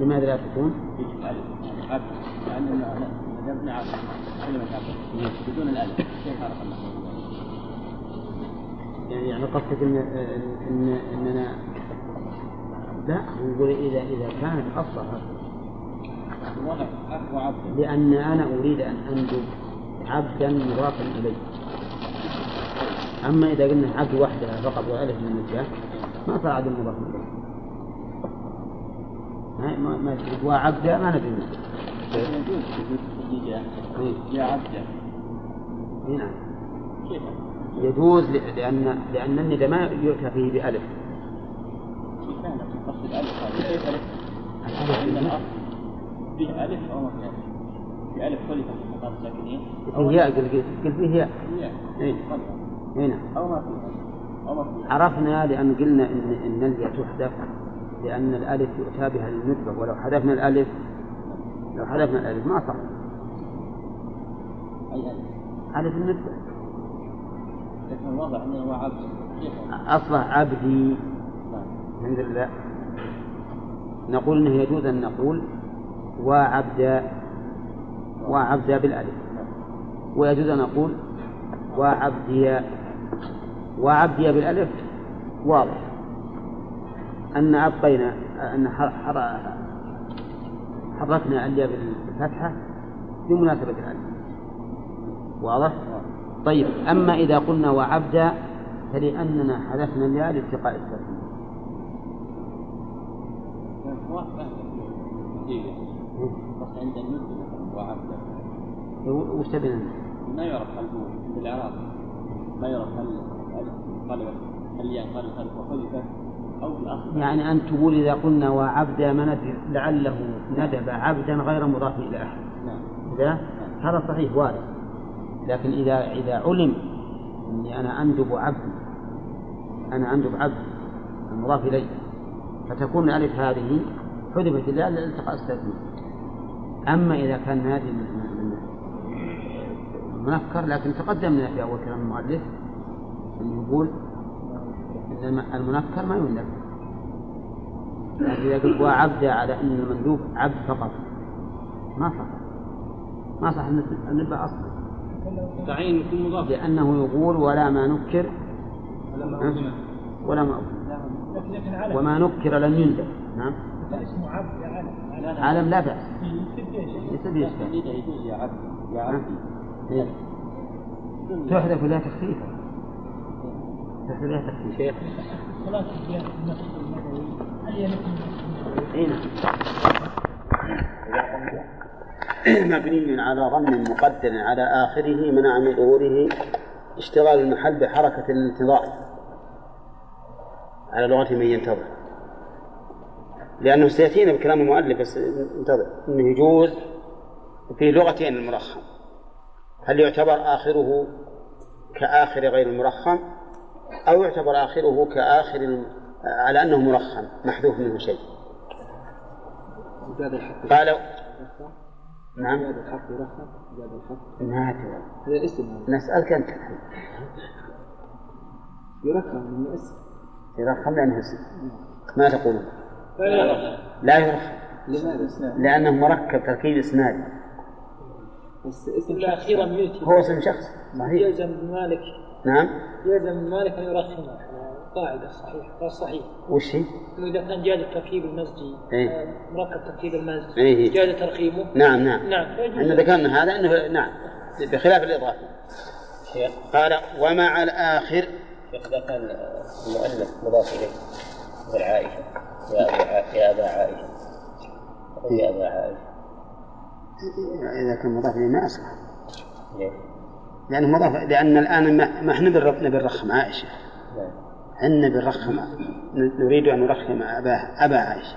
Speaker 1: لماذا لا تكون؟
Speaker 2: يجي ألف لأننا عبد كلمة بدون الألف كيف عرف؟
Speaker 1: يعني يعني قصدك إن إن إننا لا نقول إذا إذا كانت
Speaker 2: وعبد
Speaker 1: لأن أنا أريد أن انجب عبدا مضافا اليه أما إذا قلنا عبد وحدها فقط والف من الجاه ما صار عبد مضاف إليه. ما ما وعبدا ما ندري.
Speaker 2: يا عبد
Speaker 1: إيه. نعم؟ يجوز ل- لأن لأن الندى ما يؤتى فيه
Speaker 2: بألف. قصد ألف ألف؟ أو ما فيه ألف؟ في ألف خلفت في الساكنين
Speaker 1: فيه ياء قل قل فيه ياء. إيه نعم
Speaker 2: أو ما فيه أو ما فيه
Speaker 1: عرفنا لأن قلنا إن إن الياء تحذف لأن الألف يؤتى بها للندبة ولو حذفنا الألف لو حذفنا الألف ما صح
Speaker 2: أي ألف
Speaker 1: ألف الندبة
Speaker 2: لكن الواضح أنه هو عبد؟
Speaker 1: أصبح عبدي
Speaker 2: نعم.
Speaker 1: الحمد لله نقول إنه يجوز أن نقول وعبد وعبد بالألف. ويجوز أن نقول وعبدي وعبدي بالألف واضح. أن حر حر حركنا الياء بالفتحة بمناسبة الألف. واضح؟ طيب أما إذا قلنا وعبد فلأننا حذفنا الياء لالتقاء الساكنين
Speaker 2: فهم كثير بس عند النطق مثلا وعبد
Speaker 1: وش تبين
Speaker 2: ما يعرف هل هو عند الإعراب. ما يعرف هل هل ينقلب هل وحذفت أو في الأصل
Speaker 1: يعني أن تقول إذا قلنا وعبد ما ندري لعله ندب عبدا غير مضاف إلى أحد.
Speaker 2: نعم.
Speaker 1: إذا هذا صحيح وارد. لكن إذا إذا علم أني أنا أندب عبدي أنا أندب عبدي المضاف إليه فتكون الألف هذه حذفت الياء لالتقاء الساكنين أما إذا كان هذه من- من- من- منكر لكن تقدمنا في أول كلام المؤلف أن يقول أن الم- المنكر ما يندب لكن إذا قلت وعبد على أن المندوب عبد فقط ما صح. ما صح النبأ أصلا.
Speaker 5: تعيين يكون مضاف.
Speaker 1: لأنه يقول ولا ما نكر؟ ولا ما
Speaker 6: لكن لكن علم
Speaker 1: وما نكر لم يندب نعم.
Speaker 6: اسمه عبد علم
Speaker 1: لا بأس.
Speaker 2: تحديده يجوز يا عبد يا عبدي
Speaker 1: إيه. تحذف لها تخفيفا تحذف تخفيفا
Speaker 6: صلاة النبوي هل هي مثل
Speaker 1: اي نعم مبني على ضم مقدر على آخره منع من ظهوره. اشتغال المحل بحركة الانتظار. على لغة من ينتظر. لأنه سيأتينا بكلام المؤلف بس انتظر. أنه يجوز في لغتين المرخم. هل يعتبر آخره كآخر غير المرخم أو يعتبر آخره كآخر على أنه مرخم محذوف منه شيء؟
Speaker 5: زاد الحق.
Speaker 1: قالوا نعم.
Speaker 5: زاد الحق يرخم زاد الحق.
Speaker 1: ما أدري.
Speaker 5: هذا اسم. هذا
Speaker 1: نسألك أنت.
Speaker 5: يرخم من اسم.
Speaker 1: يرخم لأنه اسم. ما تقولون؟
Speaker 6: لا
Speaker 1: لا يرخم
Speaker 5: لماذا؟
Speaker 1: لأنه مركب تركيب إسنادي
Speaker 5: بس اسم
Speaker 6: أخيرا يأتي
Speaker 1: هو اسم شخص صحيح
Speaker 6: يلزم مالك.
Speaker 1: نعم.
Speaker 6: يلزم مالك أن يرخمه قاعدة صحيح قال صحيح
Speaker 1: وش هي؟
Speaker 6: إذا كان جاد التركيب المزجي
Speaker 1: إيه.
Speaker 6: آه، مركب تركيب المزج
Speaker 1: إيه.
Speaker 6: جاد ترخيمه.
Speaker 1: نعم نعم.
Speaker 6: نعم.
Speaker 1: إحنا ذكرنا هذا أنه نعم. بخلاف الإضافة. قال ومع الآخر.
Speaker 2: شيخ إذا كان المؤلف مضاف إليه مثل عائشة. يا أبا عائشة يا أبا عائشة
Speaker 1: إذا كان مضاف إليه ما أصلح؟ لأنه مضاف لأن الآن ما إحنا بنر- نبي نرخم عائشة
Speaker 2: نعم
Speaker 1: عندنا بنرخم نريد أن نرخم أباه أبا عائشة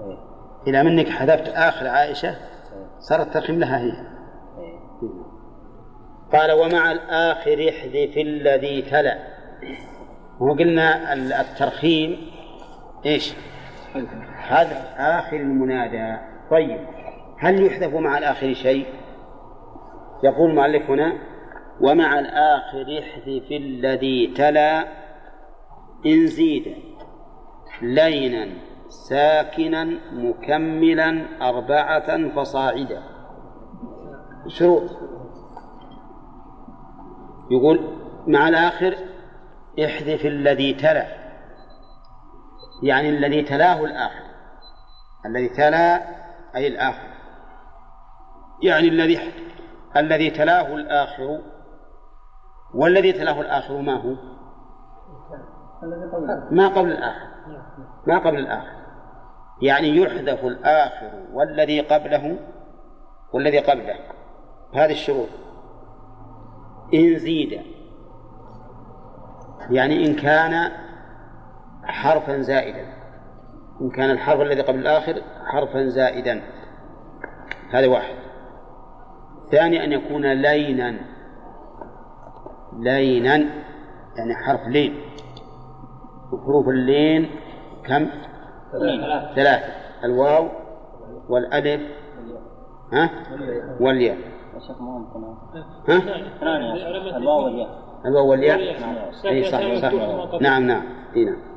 Speaker 2: إيه.
Speaker 1: إلى منك حذفت آخر عائشة صار الترخيم لها هي
Speaker 2: إيه.
Speaker 1: قال ومع الآخر احذف الذي تلا وقلنا ال- الترخيم إيش؟ حذف آخر المنادى. طيب هل يحذف مع الآخر شيء؟ يقول المؤلف هنا ومع الآخر احذف الذي تلا إن زيد لينا ساكنا مكملا أربعة فصاعدا. شروط. يقول مع الآخر احذف الذي تلا. يعني الذي تلاه الآخر. الذي تلا أي الآخر. يعني الذي الذي تلاه الآخر. والذي تلاه الآخر ما هو؟ ما قبل الآخر. ما قبل الآخر. يعني يحذف الآخر والذي قبله والذي قبله. هذه الشروط. إن زيد يعني إن كان حرفا زائدا. إن كان الحرف الذي قبل الآخر حرفا زائدا. هذا واحد. ثاني أن يكون لينا. لينا يعني حرف لين. وحروف اللين كم؟ ثلاثة. الواو والألف. ها؟ والياء. ها؟
Speaker 2: الواو والياء.
Speaker 1: الواو والياء؟ اي صح صح. نعم نعم. اي نعم.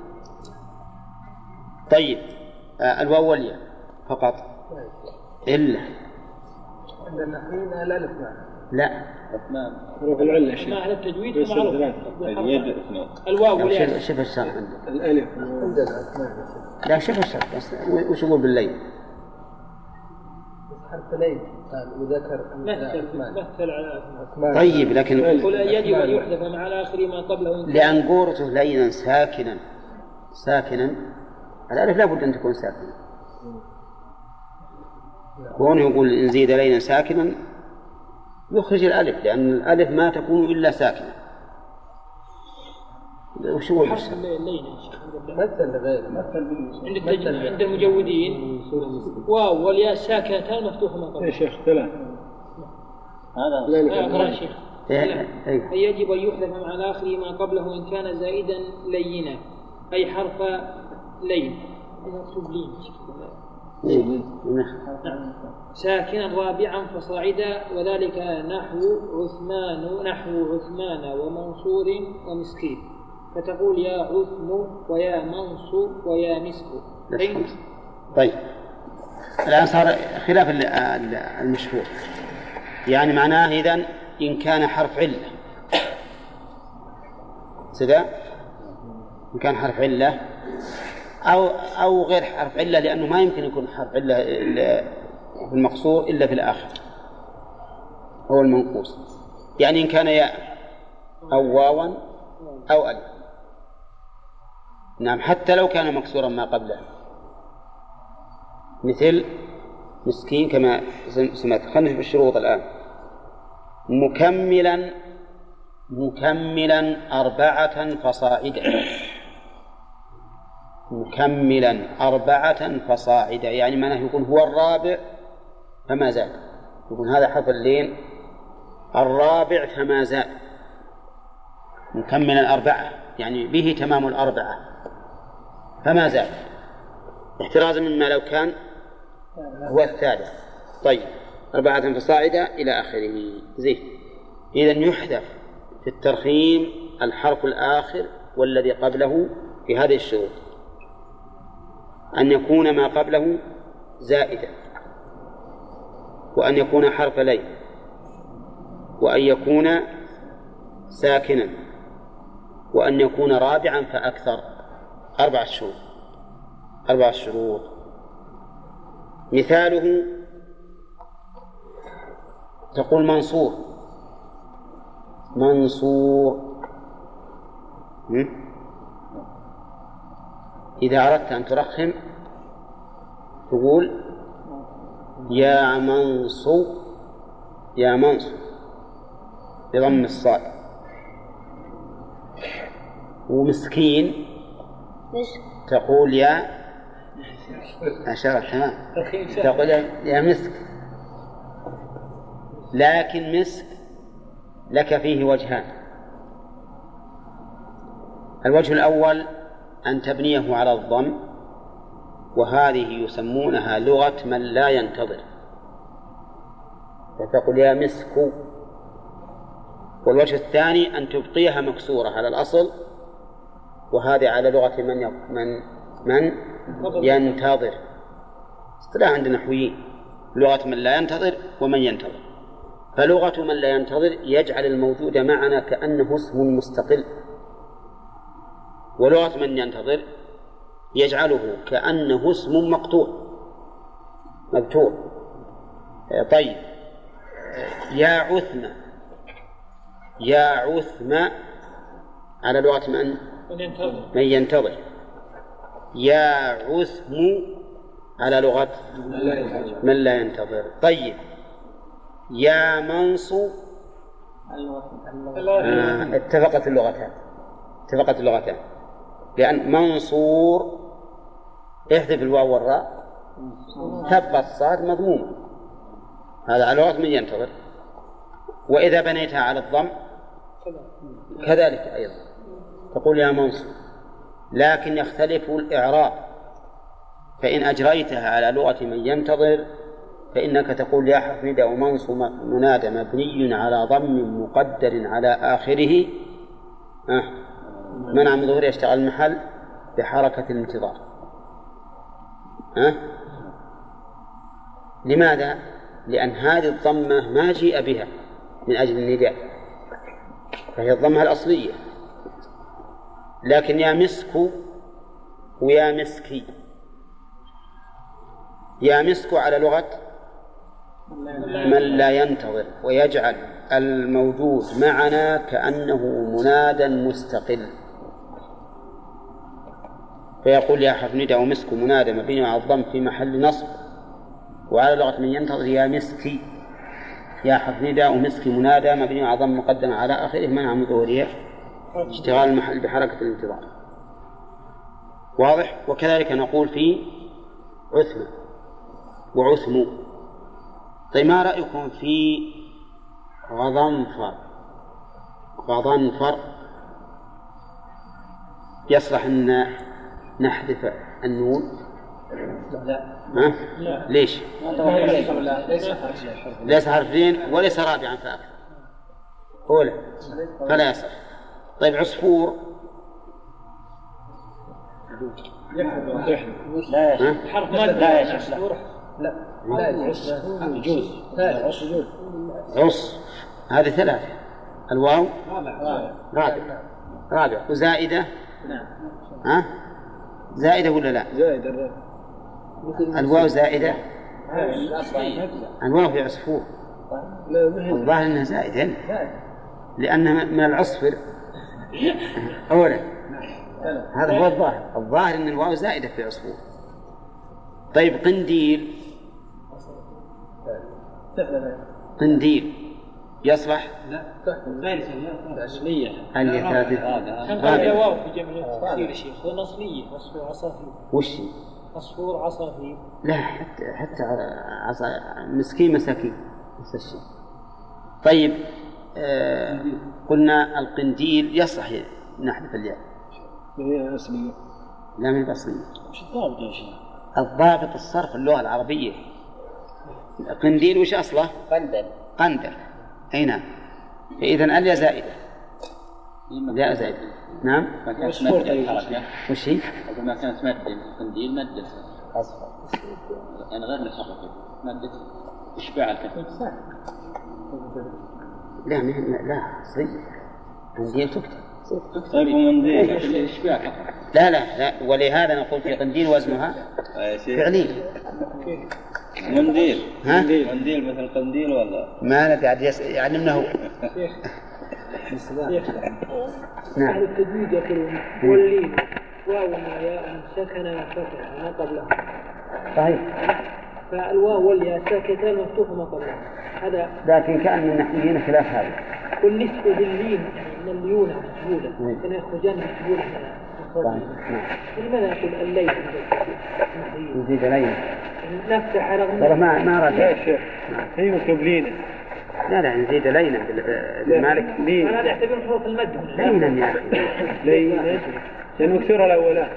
Speaker 1: طيب آه الواو والياء فقط. إلا. لا
Speaker 4: حروف العلة شيء
Speaker 5: ما على التجويد
Speaker 3: اليد اثنين
Speaker 5: الواو
Speaker 1: لا،
Speaker 5: والياء.
Speaker 1: شوف شوف الشرح. عندك
Speaker 4: الألف عندنا اثنين
Speaker 1: لا شوف الشرح بس وش يقول بالليل؟
Speaker 4: حرفين قال وذكر
Speaker 5: مثل مثل على
Speaker 4: أسماء.
Speaker 1: طيب لكن
Speaker 5: قل يجب ان يحذف مع الآخر ما قبله.
Speaker 1: لأن قورته لينا ساكنا. ساكنا. الألف لابد أن تكون ساكنة. كونه يقول إن زيد لينا ساكنا يخرج الألف لأن الألف ما تكون إلا ساكنة. وش يقول
Speaker 5: حرف
Speaker 1: بالشرح؟
Speaker 5: اللين يا شيخ عند الله.
Speaker 4: مثل
Speaker 5: عند التج... عند المجودين. واو والياء ساكنتان مفتوحة ما قبله
Speaker 4: شيخ ثلاث
Speaker 2: هذا
Speaker 5: يا شيخ.
Speaker 1: إيه، إيه.
Speaker 5: أي يجب أن يحذف مع الآخر ما قبله إن كان زائدا لينا أي حرف لين مكتوب لين نعم ساكنا رابعا فصاعدا وذلك نحو عثمان نحو عثمان ومنصور ومسكين. فتقول يا عثم ويا منصور ويا مسك. فإن
Speaker 1: طيب. الآن صار خلاف ال- ال- المشهور يعني معناه إذن إن كان حرف علة. سدى إن كان حرف علة أو أو غير حرف علة لأنه ما يمكن يكون حرف علة في المقصور إلا في الآخر. هو المنقوص. يعني إن كان ياء أو واوا أو ألف. نعم حتى لو كان مكسورا ما قبله. مثل مسكين كما سمعت. خلينا نشوف الشروط الآن. مكملا مكملا أربعة فصاعدا مكملا أربعة فصاعدا يعني معناه يكون هو الرابع فما زاد. يكون هذا حرف اللين. الرابع فما زاد. مكملا أربعة. يعني به تمام الأربعة. فما زاد. احترازا مما لو كان هو الثالث. طيب. أربعة فصاعدا إلى آخره. زين. إذا يحذف في الترخيم الحرف الآخر والذي قبله في هذه الشروط. أن يكون ما قبله زائدا وأن يكون حرف لين وأن يكون ساكنا وأن يكون رابعا فأكثر أربعة شروط أربعة شروط مثاله تقول منصور. منصور. م? إذا أردت أن ترخم تقول يا منصور يا منصور بضم الصاد. ومسكين تقول يا أشرت تمام تقول يا مسك. لكن مسك لك فيه وجهان. الوجه الأول أن تبنيه على الضم وهذه يسمونها لغة من لا ينتظر. فتقول يا مسك. والوجه الثاني أن تبقيها مكسورة على الأصل وهذه على لغة من. من من ينتظر. اصطلاح عند النحويين لغة من لا ينتظر ومن ينتظر. فلغة من لا ينتظر يجعل الموجود معنا كأنه اسم مستقل. ولغة من ينتظر يجعله كأنه اسم مقطوع. مبتوع طيب. يا عثمة يا عثمة على لغة من؟
Speaker 5: من ينتظر.
Speaker 1: من ينتظر. يا عثم. على لغة من لا ينتظر. طيب. يا منصو آه، اتفقت اللغتان. اتفقت اللغتان. لأن منصور احذف الواو والراء. تبقى الصاد مضمومة هذا على لغة من ينتظر. وإذا بنيتها على الضم كذلك أيضا. تقول يا منصور لكن يختلف الإعراب. فإن أجريتها على لغة من ينتظر فإنك تقول يا حرف نداء منصب منادى مبني على ضم مقدر على آخره. آه. منع من ظهور يشتغل المحل بحركة الانتظار ها؟ لماذا؟ لأن هذه الضمة ما جيء بها من أجل النداء فهي الضمة الأصلية لكن يا مسك ويا مسكي يا مسك على لغة من لا ينتظر ويجعل الموجود معنا كأنه منادى مستقل. فيقول يا حرف ندى ومسك منادى مبني على الضم في محل نصب. وعلى لغة من ينتظر يا مسكي. يا حرف ندى ومسك منادى مبني على ضم مقدم على آخره منع من ظهورها اشتغال المحل بحركة الانتظار. واضح؟ وكذلك نقول في عثمة وعثم. طيب ما رأيكم في غضنفر غضنفر. يصلح أن نحذف النون؟
Speaker 2: لا
Speaker 1: ها؟
Speaker 2: لا.
Speaker 1: ليش؟
Speaker 2: ليس
Speaker 1: ليس حرفين وليس رابعا فأكثر. أولى. فلا يصح. طيب عصفور.
Speaker 2: لا؟ شيخ
Speaker 5: حرف
Speaker 2: لا شيخ لا.
Speaker 4: لا
Speaker 2: يجوز لا يجوز
Speaker 1: عص. هذه ثلاثة. الواو؟ رابع. رابع. وزائدة؟
Speaker 2: نعم
Speaker 1: ها؟ زائدة ولا لا؟
Speaker 4: زائد الرابع
Speaker 1: الواو زائدة؟ الواو في عصفور. الظاهر إنها زائدة. لأنها من العصفر أولا. هذا هو الظاهر. الظاهر أن الواو زائدة في عصفور. طيب قنديل. قنديل. يصلح؟
Speaker 2: أصلية
Speaker 1: اللي ثالث
Speaker 5: كان قال واو في جمع التفسير شيخ؟ هو أصلية عصفور عصافير.
Speaker 1: وش؟ هي؟
Speaker 5: عصفور عصافير.
Speaker 1: لا حتى حتى عصا مسكين مساكين. نفس الشيء. طيب آه قلنا القنديل يصلح نحذف الياء.
Speaker 4: هي أصلية.
Speaker 1: لا من الأصلية
Speaker 2: وش الضابط يا شيخ؟
Speaker 1: الضابط الصرف اللغة العربية. قنديل وش أصله؟
Speaker 2: قندل.
Speaker 1: قندر أي نعم فإذا الياء زائدة. الياء زائدة. نعم.
Speaker 3: ما كانت مد الحركة؟
Speaker 1: وش هي؟
Speaker 3: أقول ما كانت مد القنديل مد
Speaker 2: أصفر
Speaker 3: يعني غير محركة مادة إشباع الكتف
Speaker 1: لا ما هي- لا صحيح. قنديل تكتب.
Speaker 3: طيب ومنديل إشباع فقط.
Speaker 1: لا لا لا. ولهذا نقول في قنديل وزنها
Speaker 3: يا شيخ.
Speaker 1: فعلي
Speaker 3: منديل.
Speaker 1: ها؟
Speaker 3: منديل. مثل قنديل ولا؟
Speaker 1: ما عاد يس- يعلمنا هو نعم.
Speaker 5: أهل التجويد يقولون واللين. واو وياء سكن فتح ما قبله
Speaker 1: صحيح.
Speaker 5: فالواو والياء ساكتان مفتوح ما قبله هذا
Speaker 1: لكن كأن النحويين خلاف هذا.
Speaker 5: والنسبة باللين يعني من الليونة مسهولة
Speaker 1: نعم.
Speaker 5: كان يخرجان.
Speaker 1: صحيح. نعم.
Speaker 5: لماذا نقول الليل؟
Speaker 1: نزيد علينا
Speaker 5: نفتح رغم
Speaker 1: ترى ما ما
Speaker 4: لا
Speaker 1: رد
Speaker 4: يا شيخ. هي مكبلينة
Speaker 1: لا لا نزيد علينا بالمالك
Speaker 4: لين
Speaker 5: هذا يعتبر حروف المد
Speaker 1: لينا يا أخي.
Speaker 4: لين لأن مكسورة الأولان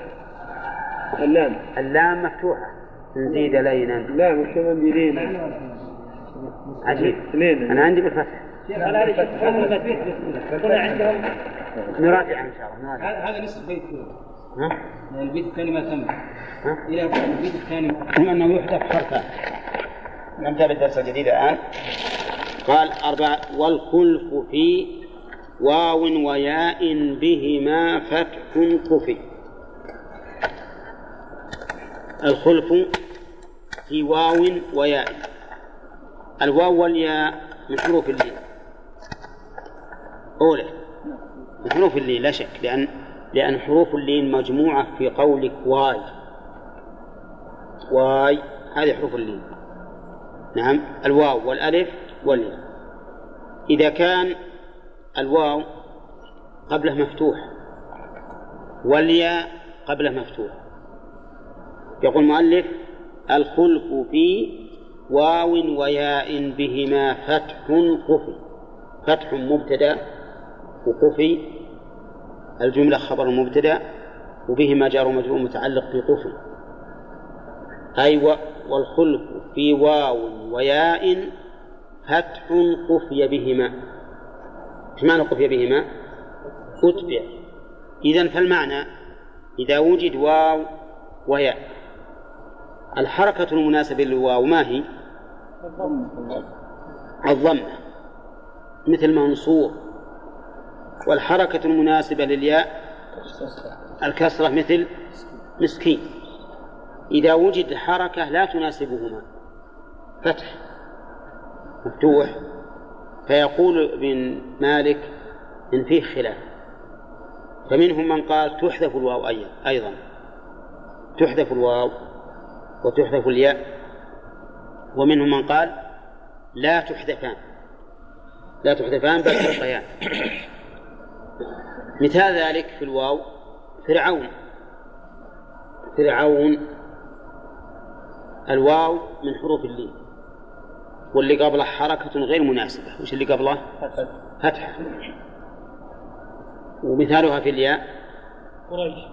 Speaker 4: اللام.
Speaker 1: اللام مفتوحة. نزيد لينا.
Speaker 4: لا مكتوبة بلين
Speaker 1: عجيب.
Speaker 4: اثنين
Speaker 1: أنا عندي بالفتح.
Speaker 5: على
Speaker 1: نراجع إن شاء الله.
Speaker 7: هذا هذا نصف بيت. يعني البيت الثاني ما تم.
Speaker 1: ها؟
Speaker 7: إلى البيت الثاني
Speaker 1: ثم أنه يحذف حرفان نبدأ بالدرس الجديد الآن. قال أربعة والخلف في واو وياء بهما فتح كفي. الخلف في واو وياء. الواو والياء من حروف اللين. أولى من حروف اللين لا شك لأن لأن حروف اللين مجموعة في قولك واي. واي هذه حروف اللين. نعم الواو والألف والياء. إذا كان الواو قبله مفتوح والياء قبله مفتوح. يقول المؤلف الخلف في واو وياء بهما فتح قفي فتح مبتدأ وقفي الجملة خبر مبتدأ وبهما جار ومجرور متعلق بقفي أي و- والخلف في واو وياء فتح قفي بهما. إيش معنى قفي بهما؟ أتبع. إذا فالمعنى إذا وجد واو وياء الحركة المناسبة للواو ما هي؟ الضمة مثل منصور. والحركة المناسبة للياء الكسرة مثل مسكين. إذا وجد حركة لا تناسبهما فتح مفتوح فيقول ابن مالك إن فيه خلاف. فمنهم من قال تحذف الواو أي- أيضا. تحذف الواو وتحذف الياء. ومنهم من قال لا تحذفان. لا تحذفان بل تبقيان مثال ذلك في الواو فرعون. فرعون الواو من حروف اللين. واللي قبله حركة غير مناسبة. وش اللي قبله؟ فتح. ومثالها في الياء؟
Speaker 5: قريش.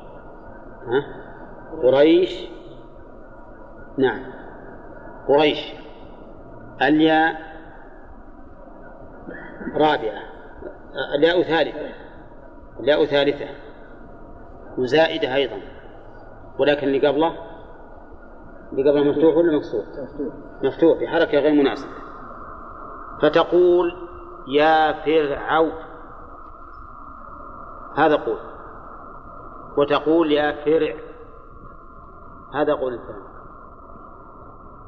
Speaker 1: ها؟ قريش. نعم. قريش. الياء رابعة. الياء ثالثة. الياء ثالثة وزائدة أيضا. ولكن اللي قبله اللي قبله مفتوح ولا مكسور؟ مفتوح بحركة غير مناسبة. فتقول يا فرعون هذا قول. وتقول يا فرع هذا قول الثاني